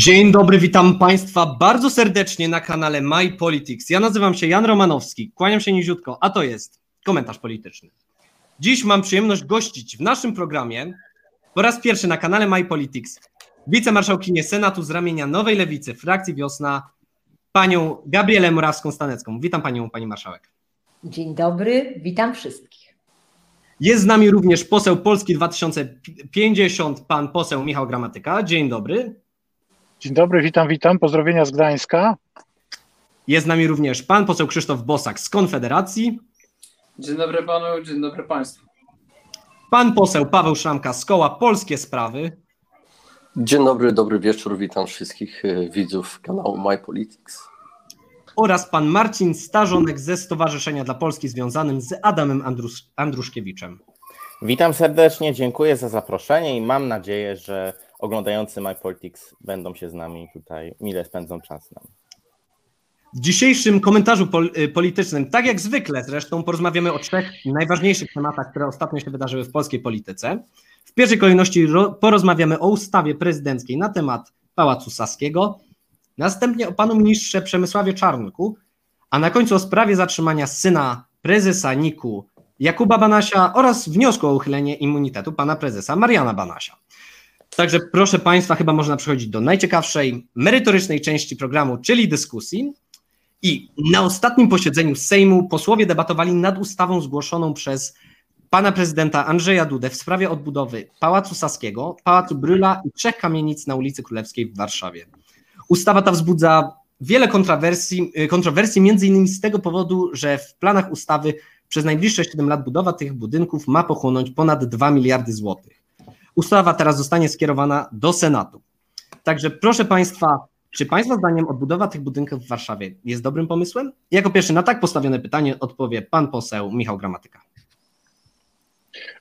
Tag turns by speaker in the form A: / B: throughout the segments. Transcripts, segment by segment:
A: Dzień dobry, witam Państwa bardzo serdecznie na kanale My Politics. Ja nazywam się Jan Romanowski, kłaniam się niziutko, a to jest komentarz polityczny. Dziś mam przyjemność gościć w naszym programie po raz pierwszy na kanale My Politics wicemarszałkinię Senatu z ramienia Nowej Lewicy, frakcji Wiosna, panią Gabrielę Morawską-Stanecką. Witam panią, pani marszałek.
B: Dzień dobry, witam wszystkich.
A: Jest z nami również poseł Polski 2050, pan poseł Michał Gramatyka. Dzień dobry.
C: Dzień dobry, witam, witam. Pozdrowienia z Gdańska.
A: Jest z nami również pan poseł Krzysztof Bosak z Konfederacji.
D: Dzień dobry panu, dzień dobry państwu.
A: Pan poseł Paweł Szramka z koła Polskie Sprawy.
E: Dzień dobry, dobry wieczór. Witam wszystkich e, widzów kanału My Politics.
A: Oraz pan Marcin Starzonek ze Stowarzyszenia dla Polski związanym z Adamem Andrus Andruszkiewiczem.
F: Witam serdecznie, dziękuję za zaproszenie i mam nadzieję, że oglądający My Politics będą się z nami tutaj mile spędzą czas nam.
A: W dzisiejszym komentarzu pol y, politycznym, tak jak zwykle zresztą, porozmawiamy o trzech najważniejszych tematach, które ostatnio się wydarzyły w polskiej polityce. W pierwszej kolejności porozmawiamy o ustawie prezydenckiej na temat Pałacu Saskiego, następnie o panu ministrze Przemysławie Czarnku, a na końcu o sprawie zatrzymania syna prezesa NIK-u Jakuba Banasia oraz wniosku o uchylenie immunitetu pana prezesa Mariana Banasia. Także proszę Państwa, chyba można przechodzić do najciekawszej, merytorycznej części programu, czyli dyskusji. I na ostatnim posiedzeniu Sejmu posłowie debatowali nad ustawą zgłoszoną przez pana prezydenta Andrzeja Dudę w sprawie odbudowy Pałacu Saskiego, Pałacu Bryla i trzech kamienic na ulicy Królewskiej w Warszawie. Ustawa ta wzbudza wiele kontrowersji, kontrowersji między innymi z tego powodu, że w planach ustawy przez najbliższe 7 lat budowa tych budynków ma pochłonąć ponad 2 miliardy złotych. Ustawa teraz zostanie skierowana do Senatu. Także proszę Państwa, czy Państwa zdaniem odbudowa tych budynków w Warszawie jest dobrym pomysłem? Jako pierwszy na tak postawione pytanie odpowie pan poseł Michał Gramatyka.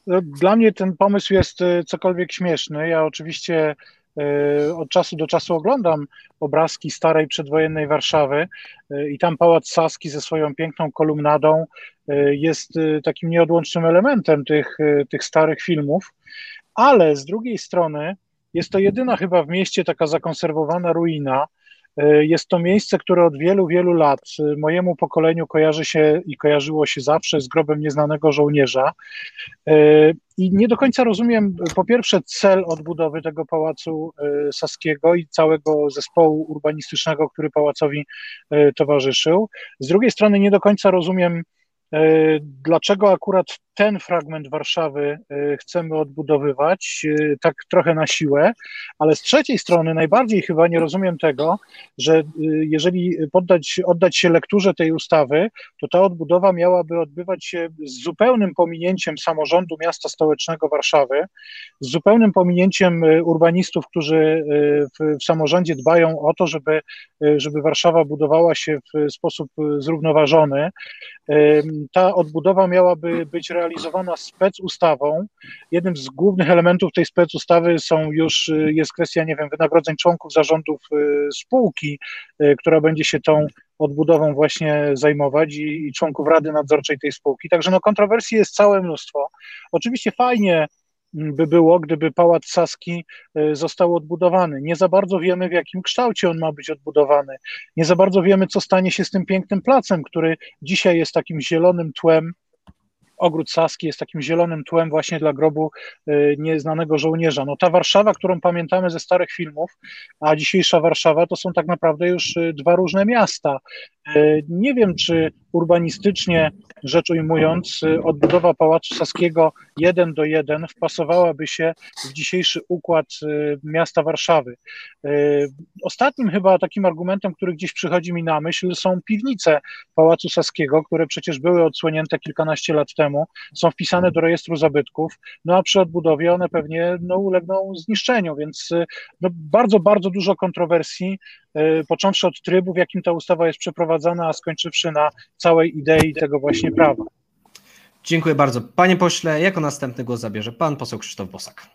C: No, dla mnie ten pomysł jest e, cokolwiek śmieszny. Ja oczywiście e, od czasu do czasu oglądam obrazki starej przedwojennej Warszawy e, i tam Pałac Saski ze swoją piękną kolumnadą jest takim nieodłącznym elementem tych, tych starych filmów, ale z drugiej strony jest to jedyna chyba w mieście taka zakonserwowana ruina, E, jest to miejsce, które od wielu, wielu lat e, mojemu pokoleniu kojarzy się i kojarzyło się zawsze z grobem nieznanego żołnierza. E, I nie do końca rozumiem, po pierwsze, cel odbudowy tego pałacu saskiego i całego zespołu urbanistycznego, który pałacowi towarzyszył. Z drugiej strony, nie do końca rozumiem, dlaczego akurat ten fragment Warszawy y, chcemy odbudowywać y, tak trochę na siłę, ale z trzeciej strony najbardziej chyba nie rozumiem tego, że y, jeżeli poddać, oddać się lekturze tej ustawy, to ta odbudowa miałaby odbywać się z zupełnym pominięciem samorządu miasta stołecznego Warszawy, z zupełnym pominięciem urbanistów, którzy w, w samorządzie dbają o to, żeby, żeby Warszawa budowała się w sposób zrównoważony. Ta odbudowa miałaby być realizowana realizowana specustawą. Jednym z głównych elementów tej specustawy są już, y, jest kwestia, nie wiem, wynagrodzeń członków zarządów y, spółki, y, która będzie się tą odbudową właśnie zajmować i, i członków Rady Nadzorczej tej spółki. Także no kontrowersji jest całe mnóstwo. Oczywiście fajnie mm, by było, gdyby Pałac Saski został odbudowany. Nie za bardzo wiemy, w jakim kształcie on ma być odbudowany. Nie za bardzo wiemy, co stanie się z tym pięknym placem, który dzisiaj jest takim zielonym tłem ogród Saski jest takim zielonym tłem właśnie dla grobu y, nieznanego żołnierza. No ta Warszawa, którą pamiętamy ze starych filmów, a dzisiejsza Warszawa to są tak naprawdę już y, dwa różne miasta. Y, nie wiem, czy urbanistycznie rzecz ujmując, odbudowa Pałacu Saskiego jeden do jeden wpasowałaby się w dzisiejszy układ miasta Warszawy. Ostatnim chyba takim argumentem, który gdzieś przychodzi mi na myśl, są piwnice Pałacu Saskiego, które przecież były odsłonięte kilkanaście lat temu są wpisane do rejestru zabytków, no a przy odbudowie one pewnie no, ulegną zniszczeniu, więc no, bardzo, bardzo dużo kontrowersji, począwszy od trybu, w jakim ta ustawa jest przeprowadzana, a skończywszy na całej idei tego właśnie prawa.
A: Dziękuję bardzo. Panie pośle, jako następny głos zabierze pan poseł Krzysztof Bosak.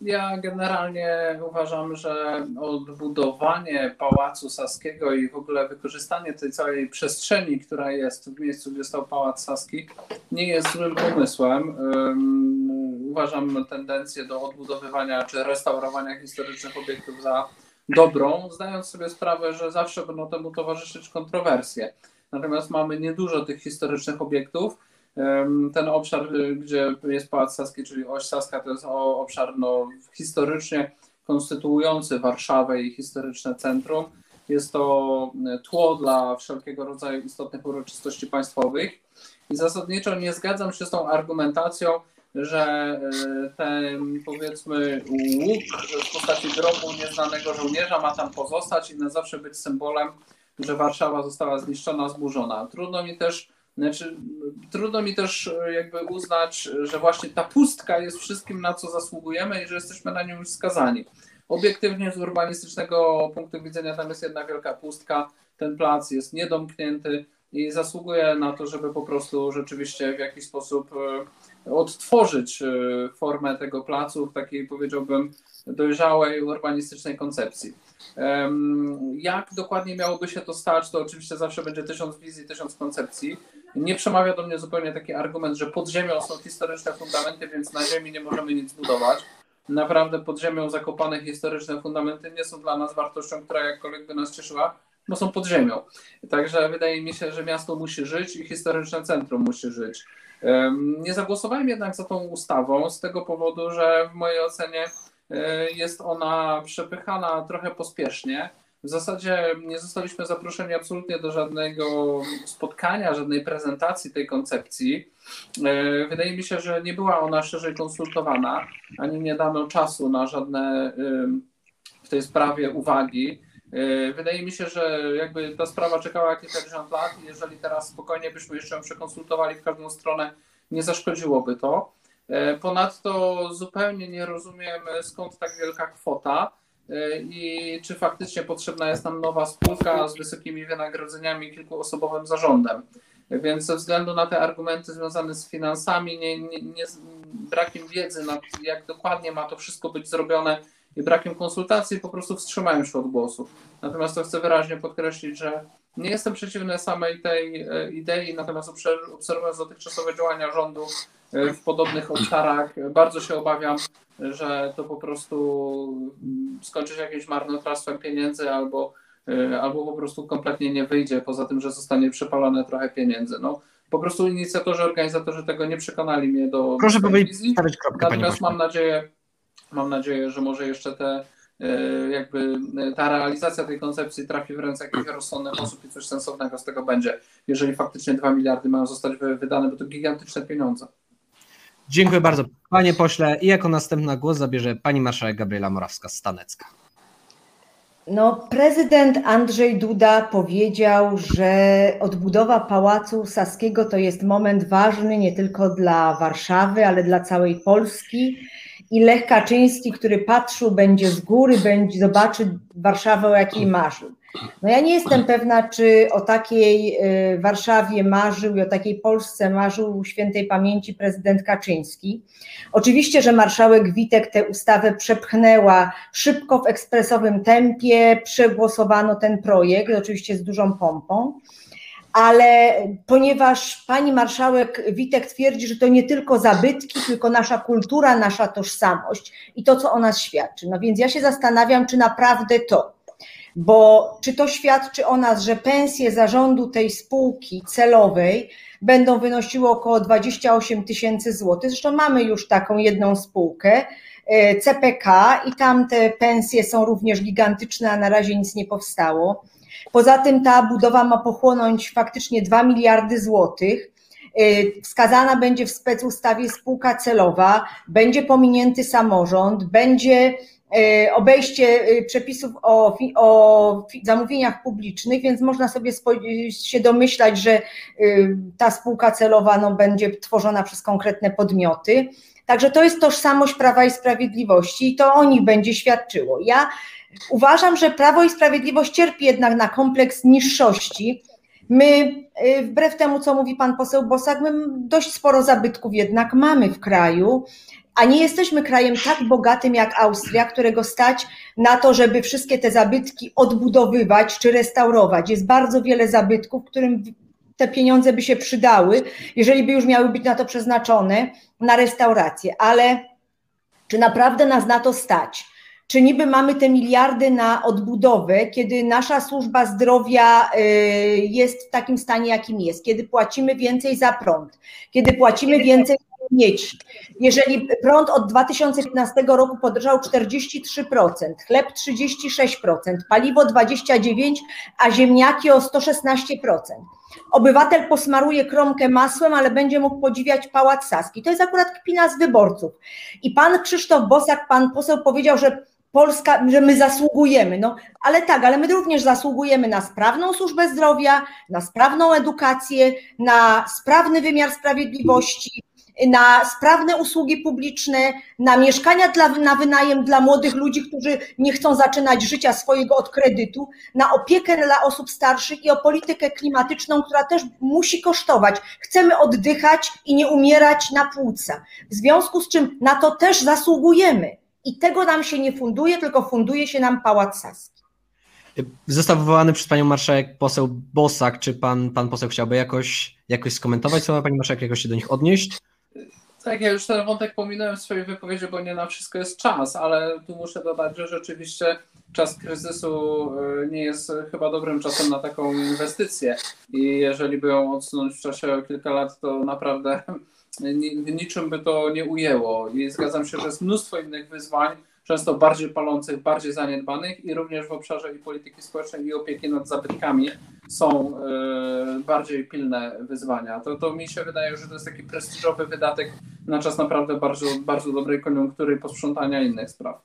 D: Ja generalnie uważam, że odbudowanie Pałacu Saskiego i w ogóle wykorzystanie tej całej przestrzeni, która jest w miejscu, gdzie stał Pałac Saski, nie jest złym pomysłem. Uważam tendencję do odbudowywania czy restaurowania historycznych obiektów za dobrą, zdając sobie sprawę, że zawsze będą temu towarzyszyć kontrowersje. Natomiast mamy niedużo tych historycznych obiektów. Ten obszar, gdzie jest Pałac Saski, czyli oś Saska, to jest obszar no, historycznie konstytuujący Warszawę i historyczne centrum. Jest to tło dla wszelkiego rodzaju istotnych uroczystości państwowych. I zasadniczo nie zgadzam się z tą argumentacją, że e, ten powiedzmy łuk w postaci grobu nieznanego żołnierza ma tam pozostać i na zawsze być symbolem, że Warszawa została zniszczona, zburzona. Trudno mi też, znaczy, trudno mi też e, jakby uznać, że właśnie ta pustka jest wszystkim, na co zasługujemy i że jesteśmy na nią już skazani. Obiektywnie z urbanistycznego punktu widzenia tam jest jedna wielka pustka, ten plac jest niedomknięty i zasługuje na to, żeby po prostu rzeczywiście w jakiś sposób e, odtworzyć e, formę tego placu w takiej, powiedziałbym, dojrzałej urbanistycznej koncepcji. Jak dokładnie miałoby się to stać, to oczywiście zawsze będzie tysiąc wizji, tysiąc koncepcji. Nie przemawia do mnie zupełnie taki argument, że pod ziemią są historyczne fundamenty, więc na ziemi nie możemy nic budować. Naprawdę pod ziemią zakopane historyczne fundamenty nie są dla nas wartością, która jakkolwiek by nas cieszyła, bo są pod ziemią. Także wydaje mi się, że miasto musi żyć i historyczne centrum musi żyć. Nie zagłosowałem jednak za tą ustawą z tego powodu, że w mojej ocenie e, jest ona przepychana trochę pospiesznie. W zasadzie nie zostaliśmy zaproszeni absolutnie do żadnego spotkania, żadnej prezentacji tej koncepcji. E, wydaje mi się, że nie była ona szerzej konsultowana, ani nie dano czasu na żadne w tej sprawie uwagi. E, wydaje mi się, że jakby ta sprawa czekała kilkadziesiąt lat i jeżeli teraz spokojnie byśmy jeszcze ją przekonsultowali w każdą stronę, nie zaszkodziłoby to. E, ponadto zupełnie nie rozumiem skąd tak wielka kwota e, i czy faktycznie potrzebna jest nam nowa spółka z wysokimi wynagrodzeniami kilkuosobowym zarządem. Więc ze względu na te argumenty związane z finansami, nie, nie, nie, brakiem wiedzy, nad jak dokładnie ma to wszystko być zrobione, i brakiem konsultacji po prostu wstrzymałem się od głosu. Natomiast to chcę wyraźnie podkreślić, że nie jestem przeciwny samej tej e, idei, natomiast obserwując dotychczasowe działania rządu e, w podobnych obszarach, bardzo się obawiam, że to po prostu mm, skończy się jakimś marnotrawstwem pieniędzy albo, e, albo po prostu kompletnie nie wyjdzie, poza tym, że zostanie przepalone trochę pieniędzy. No, po prostu inicjatorzy, organizatorzy tego nie przekonali mnie do.
A: Proszę powiedzieć, stawiać kropkę.
D: Natomiast mam nadzieję, Mam nadzieję, że może jeszcze te e, jakby e, ta realizacja tej koncepcji trafi w ręce jakichś rozsądnych osób i coś sensownego z tego będzie, jeżeli faktycznie 2 miliardy mają zostać wydane, bo to gigantyczne pieniądze.
A: Dziękuję bardzo, panie pośle. I jako następna głos zabierze pani marszałek Gabriela Morawska-Stanecka.
B: No, prezydent Andrzej Duda powiedział, że odbudowa Pałacu Saskiego to jest moment ważny nie tylko dla Warszawy, ale dla całej Polski i Lech Kaczyński, który patrzył, będzie z góry, będzie zobaczy Warszawę, o jakiej marzył. No ja nie jestem pewna, czy o takiej y, Warszawie marzył i o takiej Polsce marzył świętej pamięci prezydent Kaczyński. Oczywiście, że marszałek Witek tę ustawę przepchnęła szybko w ekspresowym tempie, przegłosowano ten projekt, oczywiście z dużą pompą ale ponieważ pani marszałek Witek twierdzi, że to nie tylko zabytki, tylko nasza kultura, nasza tożsamość i to, co o nas świadczy. No więc ja się zastanawiam, czy naprawdę to, bo czy to świadczy o nas, że pensje zarządu tej spółki celowej będą wynosiły około 28 tysięcy złotych. Zresztą mamy już taką jedną spółkę, e, CPK, i tam te pensje są również gigantyczne, a na razie nic nie powstało. Poza tym ta budowa ma pochłonąć faktycznie 2 miliardy złotych. Y, wskazana będzie w specustawie spółka celowa, będzie pominięty samorząd, będzie y, obejście y, przepisów o, o zamówieniach publicznych, więc można sobie się domyślać, że ta spółka celowa no, będzie tworzona przez konkretne podmioty. Także to jest tożsamość Prawa i Sprawiedliwości i to o nich będzie świadczyło. Ja Uważam, że Prawo i Sprawiedliwość cierpi jednak na kompleks niższości. My, y, wbrew temu, co mówi pan poseł Bosak, my dość sporo zabytków jednak mamy w kraju, a nie jesteśmy krajem tak bogatym jak Austria, którego stać na to, żeby wszystkie te zabytki odbudowywać czy restaurować. Jest bardzo wiele zabytków, którym te pieniądze by się przydały, jeżeli by już miały być na to przeznaczone, na restaurację. Ale czy naprawdę nas na to stać? Czy niby mamy te miliardy na odbudowę, kiedy nasza służba zdrowia y, jest w takim stanie, jakim jest, kiedy płacimy więcej za prąd, kiedy płacimy więcej za mieci. Jeżeli prąd od 2015 roku podrożał 43%, chleb 36%, paliwo 29%, a ziemniaki o 116%. Obywatel posmaruje kromkę masłem, ale będzie mógł podziwiać Pałac Saski. To jest akurat kpina z wyborców. I pan Krzysztof Bosak, pan poseł powiedział, że Polska, że my zasługujemy. No, ale tak, ale my również zasługujemy na sprawną służbę zdrowia, na sprawną edukację, na sprawny wymiar sprawiedliwości, na sprawne usługi publiczne, na mieszkania dla, na wynajem dla młodych ludzi, którzy nie chcą zaczynać życia swojego od kredytu, na opiekę dla osób starszych i o politykę klimatyczną, która też musi kosztować. Chcemy oddychać i nie umierać na płuca. W związku z czym na to też zasługujemy. I tego nam się nie funduje, tylko funduje się nam Pałac Saski.
A: Został wywołany przez panią marszałek poseł Bosak. Czy pan, pan poseł chciałby jakoś, jakoś skomentować słowa pani marszałek, jakoś się do nich odnieść?
D: Tak, ja już ten wątek pominąłem w swojej wypowiedzi, bo nie na wszystko jest czas, ale tu muszę dodać, że rzeczywiście czas kryzysu y, nie jest chyba dobrym czasem na taką inwestycję i jeżeli by ją odsunąć w czasie o kilka lat, to naprawdę niczym by to nie ujęło. I zgadzam się, że jest mnóstwo innych wyzwań, często bardziej palących, bardziej zaniedbanych i również w obszarze i polityki społecznej i opieki nad zabytkami są y, bardziej pilne wyzwania. To, to mi się wydaje, że to jest taki prestiżowy wydatek na czas naprawdę bardzo, bardzo dobrej koniunktury i posprzątania innych spraw.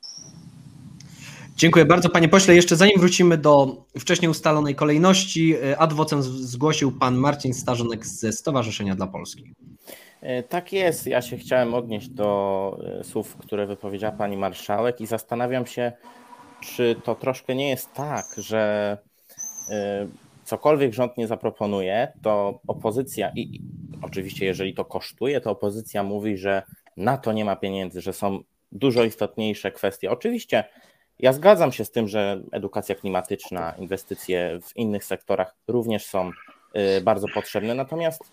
A: Dziękuję bardzo panie pośle. Jeszcze zanim wrócimy do wcześniej ustalonej kolejności, y, adwocem zgłosił pan Marcin Starzonek ze Stowarzyszenia dla Polski.
F: E, tak jest. Ja się chciałem odnieść do e, słów, które wypowiedziała pani marszałek i zastanawiam się, czy to troszkę nie jest tak, że e, cokolwiek rząd nie zaproponuje, to opozycja, i oczywiście jeżeli to kosztuje, to opozycja mówi, że na to nie ma pieniędzy, że są dużo istotniejsze kwestie. Oczywiście ja zgadzam się z tym, że edukacja klimatyczna, inwestycje w innych sektorach również są bardzo potrzebne, natomiast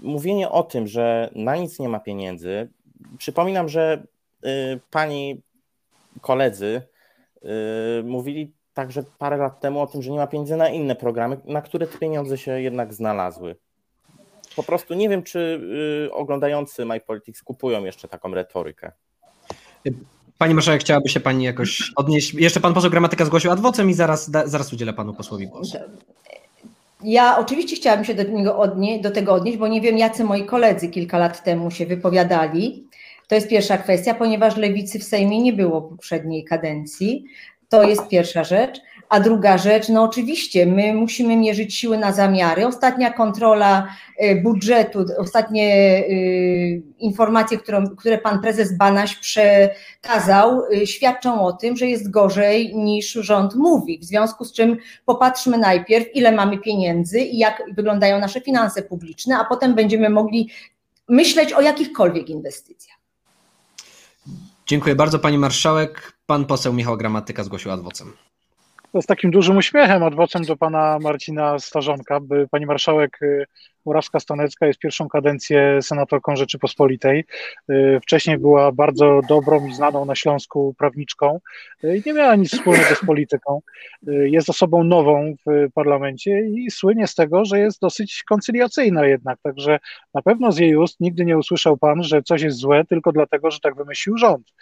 F: mówienie o tym, że na nic nie ma pieniędzy, przypominam, że y, pani koledzy y, mówili także parę lat temu o tym, że nie ma pieniędzy na inne programy, na które te pieniądze się jednak znalazły. Po prostu nie wiem, czy y, oglądający MyPolitics kupują jeszcze taką retorykę.
A: Pani marszałek, chciałaby się pani jakoś odnieść. Jeszcze pan poseł gramatyka zgłosił adwocem i zaraz, zaraz udzielę panu posłowi głosu.
B: Ja oczywiście chciałabym się do, niego odnie, do tego odnieść, bo nie wiem, jacy moi koledzy kilka lat temu się wypowiadali. To jest pierwsza kwestia, ponieważ lewicy w Sejmie nie było poprzedniej kadencji. To jest pierwsza rzecz. A druga rzecz, no oczywiście, my musimy mierzyć siły na zamiary. Ostatnia kontrola y, budżetu, ostatnie y, informacje, które, które pan prezes Banaś przekazał, y, świadczą o tym, że jest gorzej niż rząd mówi. W związku z czym popatrzmy najpierw, ile mamy pieniędzy i jak wyglądają nasze finanse publiczne, a potem będziemy mogli myśleć o jakichkolwiek inwestycjach.
A: Dziękuję bardzo Pani Marszałek. Pan poseł Michał Gramatyka zgłosił adwocem
C: z takim dużym uśmiechem adwocem do pana Marcina Starzonka, by pani marszałek y, Morawska-Stanecka jest pierwszą kadencję senatorką Rzeczypospolitej. Y, wcześniej była bardzo dobrą i znaną na Śląsku prawniczką y, i nie miała nic wspólnego z polityką. Jest osobą nową w parlamencie i słynie z tego, że jest dosyć koncyliacyjna jednak, także na pewno z jej ust nigdy nie usłyszał pan, że coś jest złe tylko dlatego, że tak wymyślił rząd.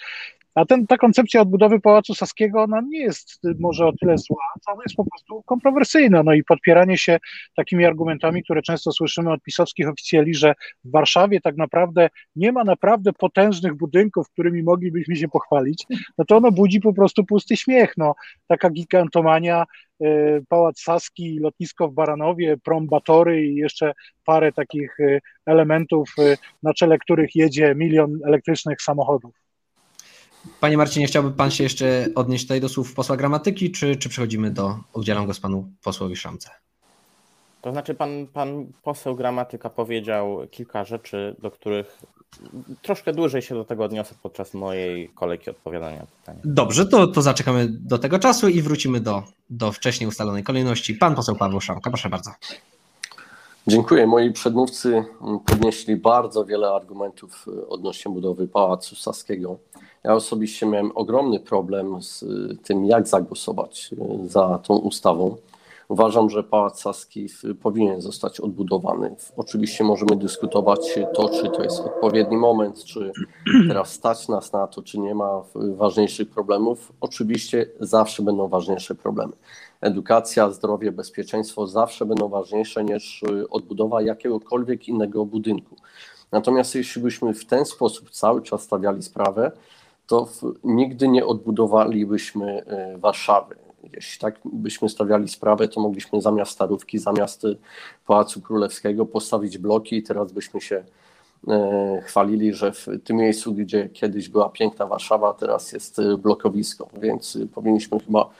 C: A ten, ta koncepcja odbudowy Pałacu Saskiego, ona nie jest może o tyle zła, co ona jest po prostu kontrowersyjna. No i podpieranie się takimi argumentami, które często słyszymy od pisowskich oficjeli, że w Warszawie tak naprawdę nie ma naprawdę potężnych budynków, którymi moglibyśmy się pochwalić, no to ono budzi po prostu pusty śmiech. No, taka gigantomania, y, Pałac Saski, lotnisko w Baranowie, prom Batory i jeszcze parę takich y, elementów, y, na czele których jedzie milion elektrycznych samochodów.
A: Panie Marcinie, chciałby Pan się jeszcze odnieść tutaj do słów posła gramatyki, czy, czy przechodzimy do, oddzielam go z Panu posłowi Szamce?
F: To znaczy pan, pan poseł gramatyka powiedział kilka rzeczy, do których troszkę dłużej się do tego odniosę podczas mojej kolejki odpowiadania pytania.
A: Dobrze, to, to zaczekamy do tego czasu i wrócimy do, do wcześniej ustalonej kolejności. Pan poseł Paweł Szamka, proszę bardzo.
E: Dziękuję. Moi przedmówcy podnieśli bardzo wiele argumentów odnośnie budowy Pałacu Saskiego. Ja osobiście miałem ogromny problem z tym, jak zagłosować za tą ustawą. Uważam, że Pałac Saski powinien zostać odbudowany. Oczywiście możemy dyskutować to, czy to jest odpowiedni moment, czy teraz stać nas na to, czy nie ma ważniejszych problemów. Oczywiście zawsze będą ważniejsze problemy. Edukacja, zdrowie, bezpieczeństwo zawsze będą ważniejsze niż odbudowa jakiegokolwiek innego budynku. Natomiast jeśli byśmy w ten sposób cały czas stawiali sprawę, to nigdy nie odbudowalibyśmy e, Warszawy. Jeśli tak byśmy stawiali sprawę, to mogliśmy zamiast starówki, zamiast Pałacu Królewskiego postawić bloki i teraz byśmy się e, chwalili, że w tym miejscu, gdzie kiedyś była piękna Warszawa, teraz jest blokowisko, więc powinniśmy chyba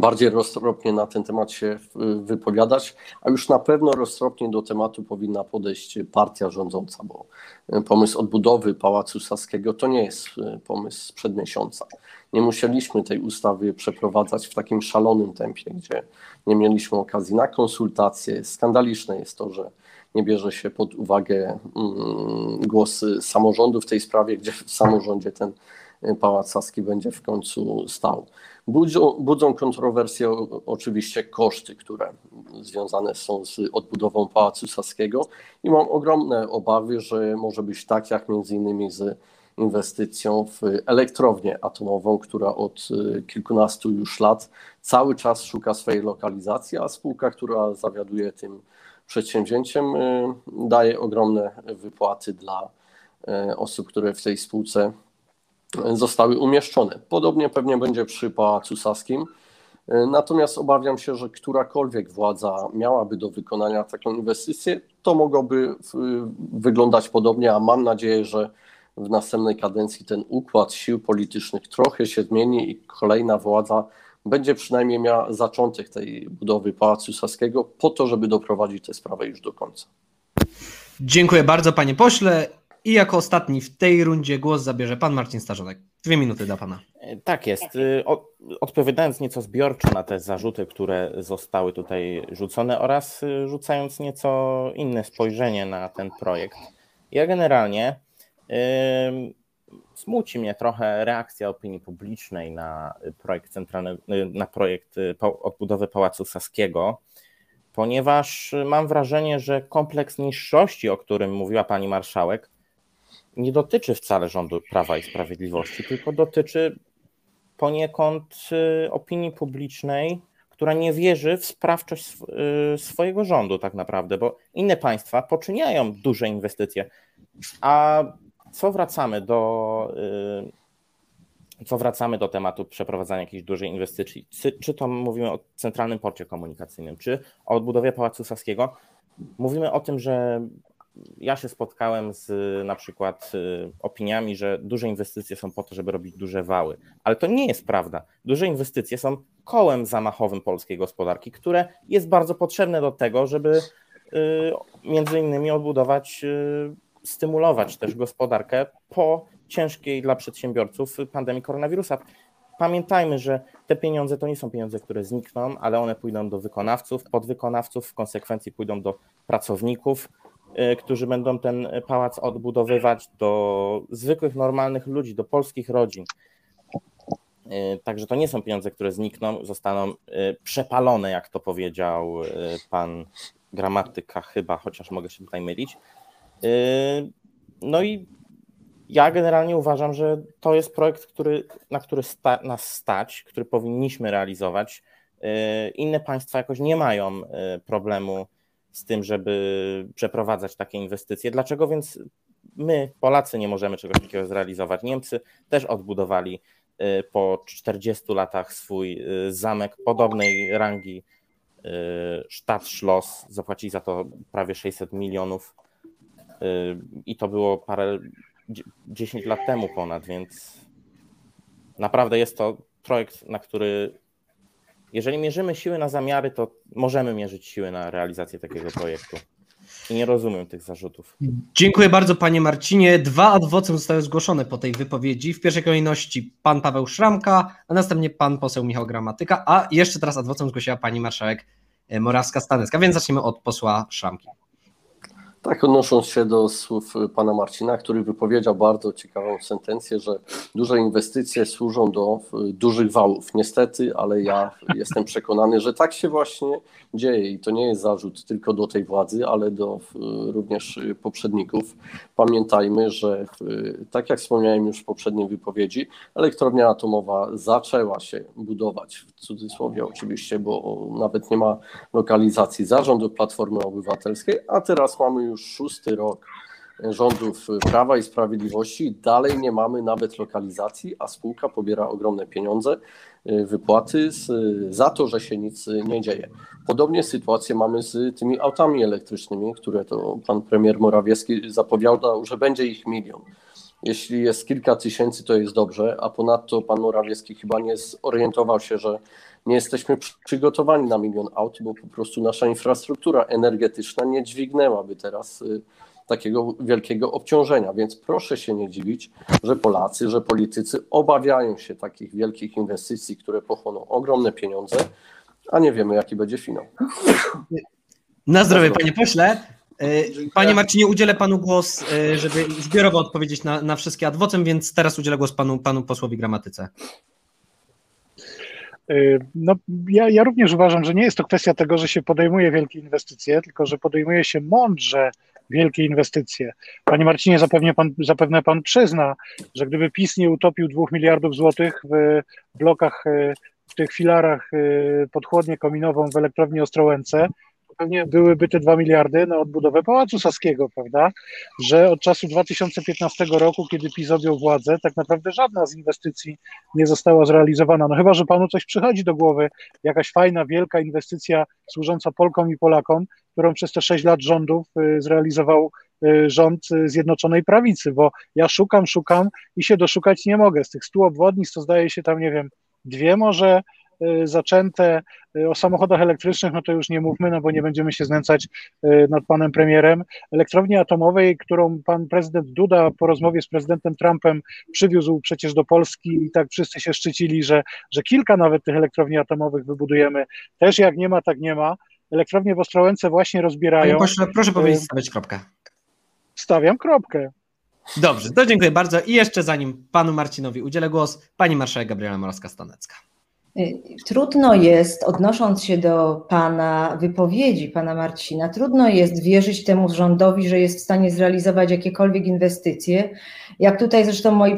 E: bardziej roztropnie na ten temat się wypowiadać, a już na pewno roztropnie do tematu powinna podejść partia rządząca, bo pomysł odbudowy Pałacu Saskiego to nie jest pomysł sprzed miesiąca. Nie musieliśmy tej ustawy przeprowadzać w takim szalonym tempie, gdzie nie mieliśmy okazji na konsultacje. Skandaliczne jest to, że nie bierze się pod uwagę mm, głosy samorządu w tej sprawie, gdzie w samorządzie ten Pałac Saski będzie w końcu stał. Budzą, budzą kontrowersje oczywiście koszty, które związane są z odbudową Pałacu Saskiego i mam ogromne obawy, że może być tak jak między innymi z inwestycją w elektrownię atomową, która od y, kilkunastu już lat cały czas szuka swojej lokalizacji, a spółka, która zawiaduje tym przedsięwzięciem, y, daje ogromne wypłaty dla y, osób, które w tej spółce zostały umieszczone. Podobnie pewnie będzie przy Pałacu Saskim. Natomiast obawiam się, że którakolwiek władza miałaby do wykonania taką inwestycję, to mogłoby wyglądać podobnie, a mam nadzieję, że w następnej kadencji ten układ sił politycznych trochę się zmieni i kolejna władza będzie przynajmniej miała zaczątek tej budowy Pałacu Saskiego po to, żeby doprowadzić tę sprawę już do końca.
A: Dziękuję bardzo panie pośle. I jako ostatni w tej rundzie głos zabierze pan Marcin Starzonek. Dwie minuty dla pana.
F: Tak jest. Y, odpowiadając nieco zbiorczo na te zarzuty, które zostały tutaj rzucone oraz y, rzucając nieco inne spojrzenie na ten projekt. Ja generalnie Smuci mnie trochę reakcja opinii publicznej na projekt centralny, na projekt y, odbudowy Pałacu Saskiego, ponieważ mam wrażenie, że kompleks niższości, o którym mówiła pani marszałek, nie dotyczy wcale rządu Prawa i Sprawiedliwości, tylko dotyczy poniekąd y, opinii publicznej, która nie wierzy w sprawczość y, swojego rządu, tak naprawdę, bo inne państwa poczyniają duże inwestycje, a co wracamy do y, co wracamy do tematu przeprowadzania jakiejś dużej inwestycji, czy, czy to mówimy o centralnym porcie komunikacyjnym, czy o odbudowie Pałacu Saskiego, mówimy o tym, że ja się spotkałem z na przykład y, opiniami, że duże inwestycje są po to, żeby robić duże wały, ale to nie jest prawda. Duże inwestycje są kołem zamachowym polskiej gospodarki, które jest bardzo potrzebne do tego, żeby y, między innymi odbudować stymulować też gospodarkę po ciężkiej dla przedsiębiorców pandemii koronawirusa. Pamiętajmy, że te pieniądze to nie są pieniądze, które znikną, ale one pójdą do wykonawców, podwykonawców, w konsekwencji pójdą do pracowników, y, którzy będą ten pałac odbudowywać, do zwykłych, normalnych ludzi, do polskich rodzin. Y, także to nie są pieniądze, które znikną, zostaną y, przepalone, jak to powiedział pan gramatyka, chyba, chociaż mogę się tutaj mylić. No i ja generalnie uważam, że to jest projekt, który, na który sta, nas stać, który powinniśmy realizować. Inne państwa jakoś nie mają problemu z tym, żeby przeprowadzać takie inwestycje. Dlaczego więc my, Polacy, nie możemy czegoś takiego zrealizować? Niemcy też odbudowali po 40 latach swój zamek podobnej rangi Stadtschloss, zapłacili za to prawie 600 milionów i to było parę, 10 lat temu ponad, więc naprawdę jest to projekt, na który jeżeli mierzymy siły na zamiary, to możemy mierzyć siły na realizację takiego projektu. I nie rozumiem tych zarzutów.
A: Dziękuję bardzo panie Marcinie. Dwa adwocem zostały zgłoszone po tej wypowiedzi. W pierwszej kolejności pan Paweł Szramka, a następnie pan poseł Michał Gramatyka, a jeszcze teraz adwocem zgłosiła pani marszałek Morawska-Stanecka. Więc zaczniemy od posła Szramki.
E: Tak, odnosząc się do słów pana Marcina, który wypowiedział bardzo ciekawą sentencję, że duże inwestycje służą do dużych wałów. Niestety, ale ja jestem przekonany, że tak się właśnie dzieje i to nie jest zarzut tylko do tej władzy, ale do również poprzedników. Pamiętajmy, że tak jak wspomniałem już w poprzedniej wypowiedzi, elektrownia atomowa zaczęła się budować, w cudzysłowie oczywiście, bo nawet nie ma lokalizacji zarządu Platformy Obywatelskiej, a teraz mamy już już szósty rok rządów Prawa i Sprawiedliwości. Dalej nie mamy nawet lokalizacji, a spółka pobiera ogromne pieniądze, y, wypłaty z, za to, że się nic nie dzieje. Podobnie sytuację mamy z tymi autami elektrycznymi, które to pan premier Morawiecki zapowiadał, że będzie ich milion. Jeśli jest kilka tysięcy, to jest dobrze, a ponadto pan Morawiecki chyba nie zorientował się, że nie jesteśmy przygotowani na milion aut, bo po prostu nasza infrastruktura energetyczna nie dźwignęłaby teraz y, takiego wielkiego obciążenia. Więc proszę się nie dziwić, że Polacy, że politycy obawiają się takich wielkich inwestycji, które pochłoną ogromne pieniądze, a nie wiemy, jaki będzie finał.
A: Na zdrowie, panie pośle. Y, panie Marcinie, udzielę panu głos, y, żeby zbiorowo odpowiedzieć na, na wszystkie adwocem, więc teraz udzielę głos panu, panu posłowi gramatyce.
C: Y, no, ja, ja również uważam, że nie jest to kwestia tego, że się podejmuje wielkie inwestycje, tylko że podejmuje się mądrze wielkie inwestycje. Panie Marcinie, zapewne pan, zapewne pan przyzna, że gdyby PiS nie utopił dwóch miliardów złotych w blokach, y, w tych filarach y, pod chłodnię kominową w elektrowni Ostrołęce, pewnie byłyby te 2 miliardy na odbudowę Pałacu Saskiego, prawda? Że od czasu 2015 roku, kiedy PiS objął władzę, tak naprawdę żadna z inwestycji nie została zrealizowana. No chyba, że panu coś przychodzi do głowy, jakaś fajna, wielka inwestycja służąca Polkom i Polakom, którą przez te 6 lat rządów y, zrealizował y, rząd Zjednoczonej Prawicy, bo ja szukam, szukam i się doszukać nie mogę. Z tych 100 obwodnic to zdaje się tam, nie wiem, dwie może Y, zaczęte. Y, o samochodach elektrycznych, no to już nie mówmy, no bo nie będziemy się znęcać y, nad panem premierem. Elektrowni atomowej, którą pan prezydent Duda po rozmowie z prezydentem Trumpem przywiózł przecież do Polski i tak wszyscy się szczycili, że, że kilka nawet tych elektrowni atomowych wybudujemy. Też jak nie ma, tak nie ma. Elektrownie w Ostrołęce właśnie rozbierają.
A: Pośle, proszę powiedzieć, stawiać kropkę.
C: Stawiam kropkę.
A: Dobrze, to dziękuję bardzo. I jeszcze zanim panu Marcinowi udzielę głos, pani marszałek Gabriela Morawska-Stanecka.
B: Trudno jest, odnosząc się do Pana wypowiedzi, Pana Marcina, trudno jest wierzyć temu rządowi, że jest w stanie zrealizować jakiekolwiek inwestycje. Jak tutaj zresztą moi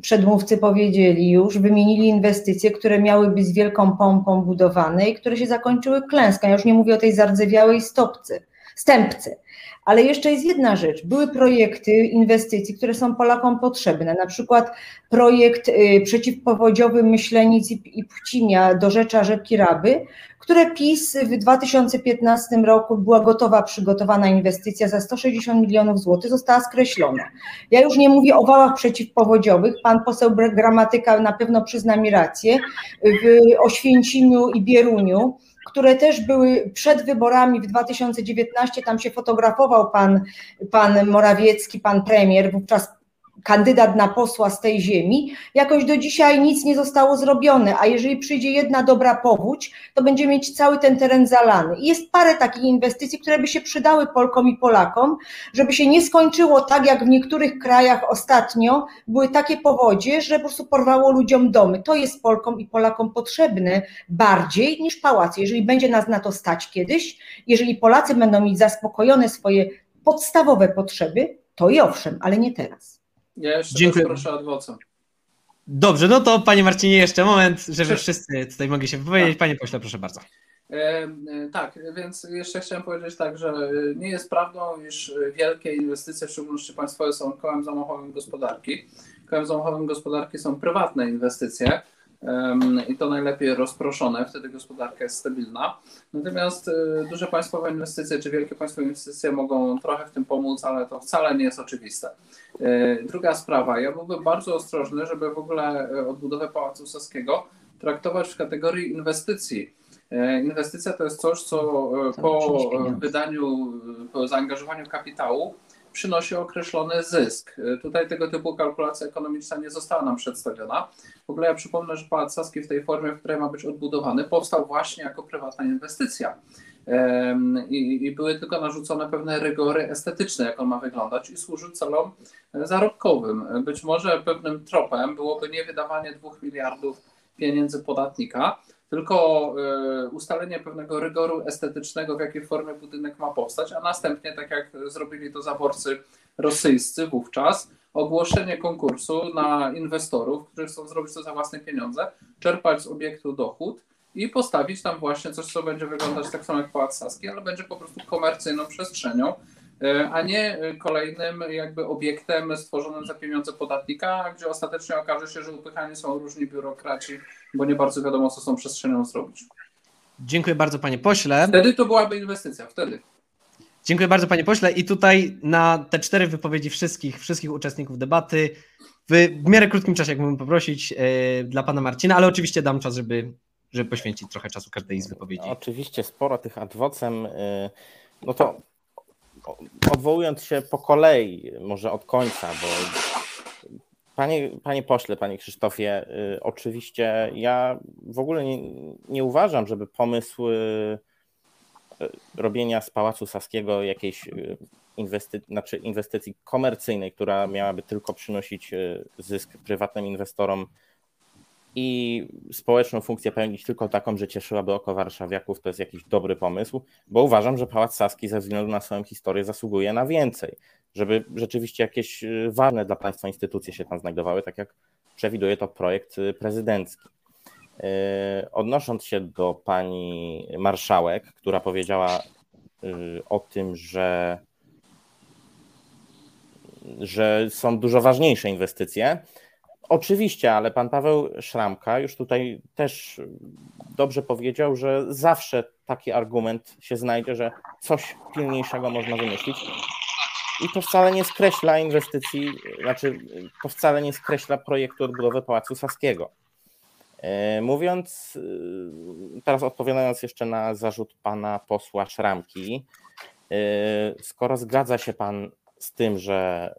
B: przedmówcy powiedzieli już, wymienili inwestycje, które miały być z wielką pompą budowane i które się zakończyły klęską. Ja już nie mówię o tej zardzewiałej stopce, stępce. Ale jeszcze jest jedna rzecz. Były projekty inwestycji, które są Polakom potrzebne. Na przykład projekt y, przeciwpowodziowy Myślenic i Pcimia do Rzecza Rzepki Raby, które PiS w 2015 roku była gotowa, przygotowana inwestycja za 160 milionów złotych, została skreślona. Ja już nie mówię o wałach przeciwpowodziowych, pan poseł Gramatyka na pewno przyzna mi rację, w Oświęcimiu i Bieruniu, które też były przed wyborami w 2019, tam się fotografował pan, pan Morawiecki, pan premier, wówczas kandydat na posła z tej ziemi, jakoś do dzisiaj nic nie zostało zrobione, a jeżeli przyjdzie jedna dobra powódź, to będzie mieć cały ten teren zalany. I jest parę takich inwestycji, które by się przydały Polkom i Polakom, żeby się nie skończyło tak, jak w niektórych krajach ostatnio były takie powodzie, że po prostu porwało ludziom domy. To jest Polkom i Polakom potrzebne bardziej niż pałace. Jeżeli będzie nas na to stać kiedyś, jeżeli Polacy będą mieć zaspokojone swoje podstawowe potrzeby, to i owszem, ale nie teraz.
D: Ja jeszcze Dziękuję. proszę adwoca.
A: Dobrze, no to panie Marcinie, jeszcze moment, żeby wszyscy tutaj mogli się wypowiedzieć. Tak. Panie pośle, proszę bardzo.
D: E, e, tak, więc jeszcze chciałem powiedzieć tak, że nie jest prawdą, iż wielkie inwestycje, w szczególności państwowe, są kołem zamachowym gospodarki. Kołem zamachowym gospodarki są prywatne inwestycje i to najlepiej rozproszone, wtedy gospodarka jest stabilna. Natomiast y, duże państwowe inwestycje czy wielkie państwowe inwestycje mogą trochę w tym pomóc, ale to wcale nie jest oczywiste. Y, druga sprawa, ja byłbym bardzo ostrożny, żeby w ogóle y, odbudowę Pałacu Saskiego traktować w kategorii inwestycji. Inwestycja to jest coś, co po wydaniu, po zaangażowaniu kapitału przynosi określony zysk. Tutaj tego typu kalkulacja ekonomiczna nie została nam przedstawiona. W ogóle ja przypomnę, że Pałac Saski w tej formie, w której ma być odbudowany, powstał właśnie jako prywatna inwestycja. i, i były tylko narzucone pewne rygory estetyczne, jak on ma wyglądać i służył celom zarobkowym. Być może pewnym tropem byłoby nie wydawanie dwóch miliardów pieniędzy podatnika, tylko e, ustalenie pewnego rygoru estetycznego, w jakiej formie budynek ma powstać, a następnie, tak jak zrobili to zaborcy rosyjscy wówczas, ogłoszenie konkursu na inwestorów, którzy chcą zrobić to za własne pieniądze, czerpać z obiektu dochód i postawić tam właśnie coś, co będzie wyglądać tak samo jak Pałac Saski, ale będzie po prostu komercyjną przestrzenią, a nie kolejnym jakby obiektem stworzonym za pieniądze podatnika, gdzie ostatecznie okaże się, że upychani są różni biurokraci, bo nie bardzo wiadomo, co z tą przestrzenią zrobić.
A: Dziękuję bardzo, panie pośle.
D: Wtedy to byłaby inwestycja, wtedy.
A: Dziękuję bardzo, panie pośle. I tutaj na te cztery wypowiedzi wszystkich, wszystkich uczestników debaty w, miarę krótkim czasie, jak mógłbym poprosić, yy, dla pana Marcina, ale oczywiście dam czas, żeby żeby poświęcić trochę czasu każdej z wypowiedzi.
F: No, oczywiście sporo tych adwocem, no to odwołując się po kolei, może od końca, bo Panie, panie pośle, panie Krzysztofie, y, oczywiście ja w ogóle nie, nie uważam, żeby pomysł y, robienia z Pałacu Saskiego jakiejś inwesty, znaczy inwestycji komercyjnej, która miałaby tylko przynosić zysk prywatnym inwestorom, i społeczną funkcję pełnić tylko taką, że cieszyłaby oko warszawiaków, to jest jakiś dobry pomysł, bo uważam, że Pałac Saski ze względu na swoją historię zasługuje na więcej, żeby rzeczywiście jakieś y, ważne dla państwa instytucje się tam znajdowały, tak jak przewiduje to projekt y, prezydencki. Y, odnosząc się do pani marszałek, która powiedziała o tym, że, że są dużo ważniejsze inwestycje, Oczywiście, ale pan Paweł Szramka już tutaj też dobrze powiedział, że zawsze taki argument się znajdzie, że coś pilniejszego można wymyślić. I to wcale nie skreśla inwestycji, znaczy to wcale nie skreśla projektu odbudowy Pałacu Saskiego. E, mówiąc, e, teraz odpowiadając jeszcze na zarzut pana posła Szramki, e, skoro zgadza się pan z tym, że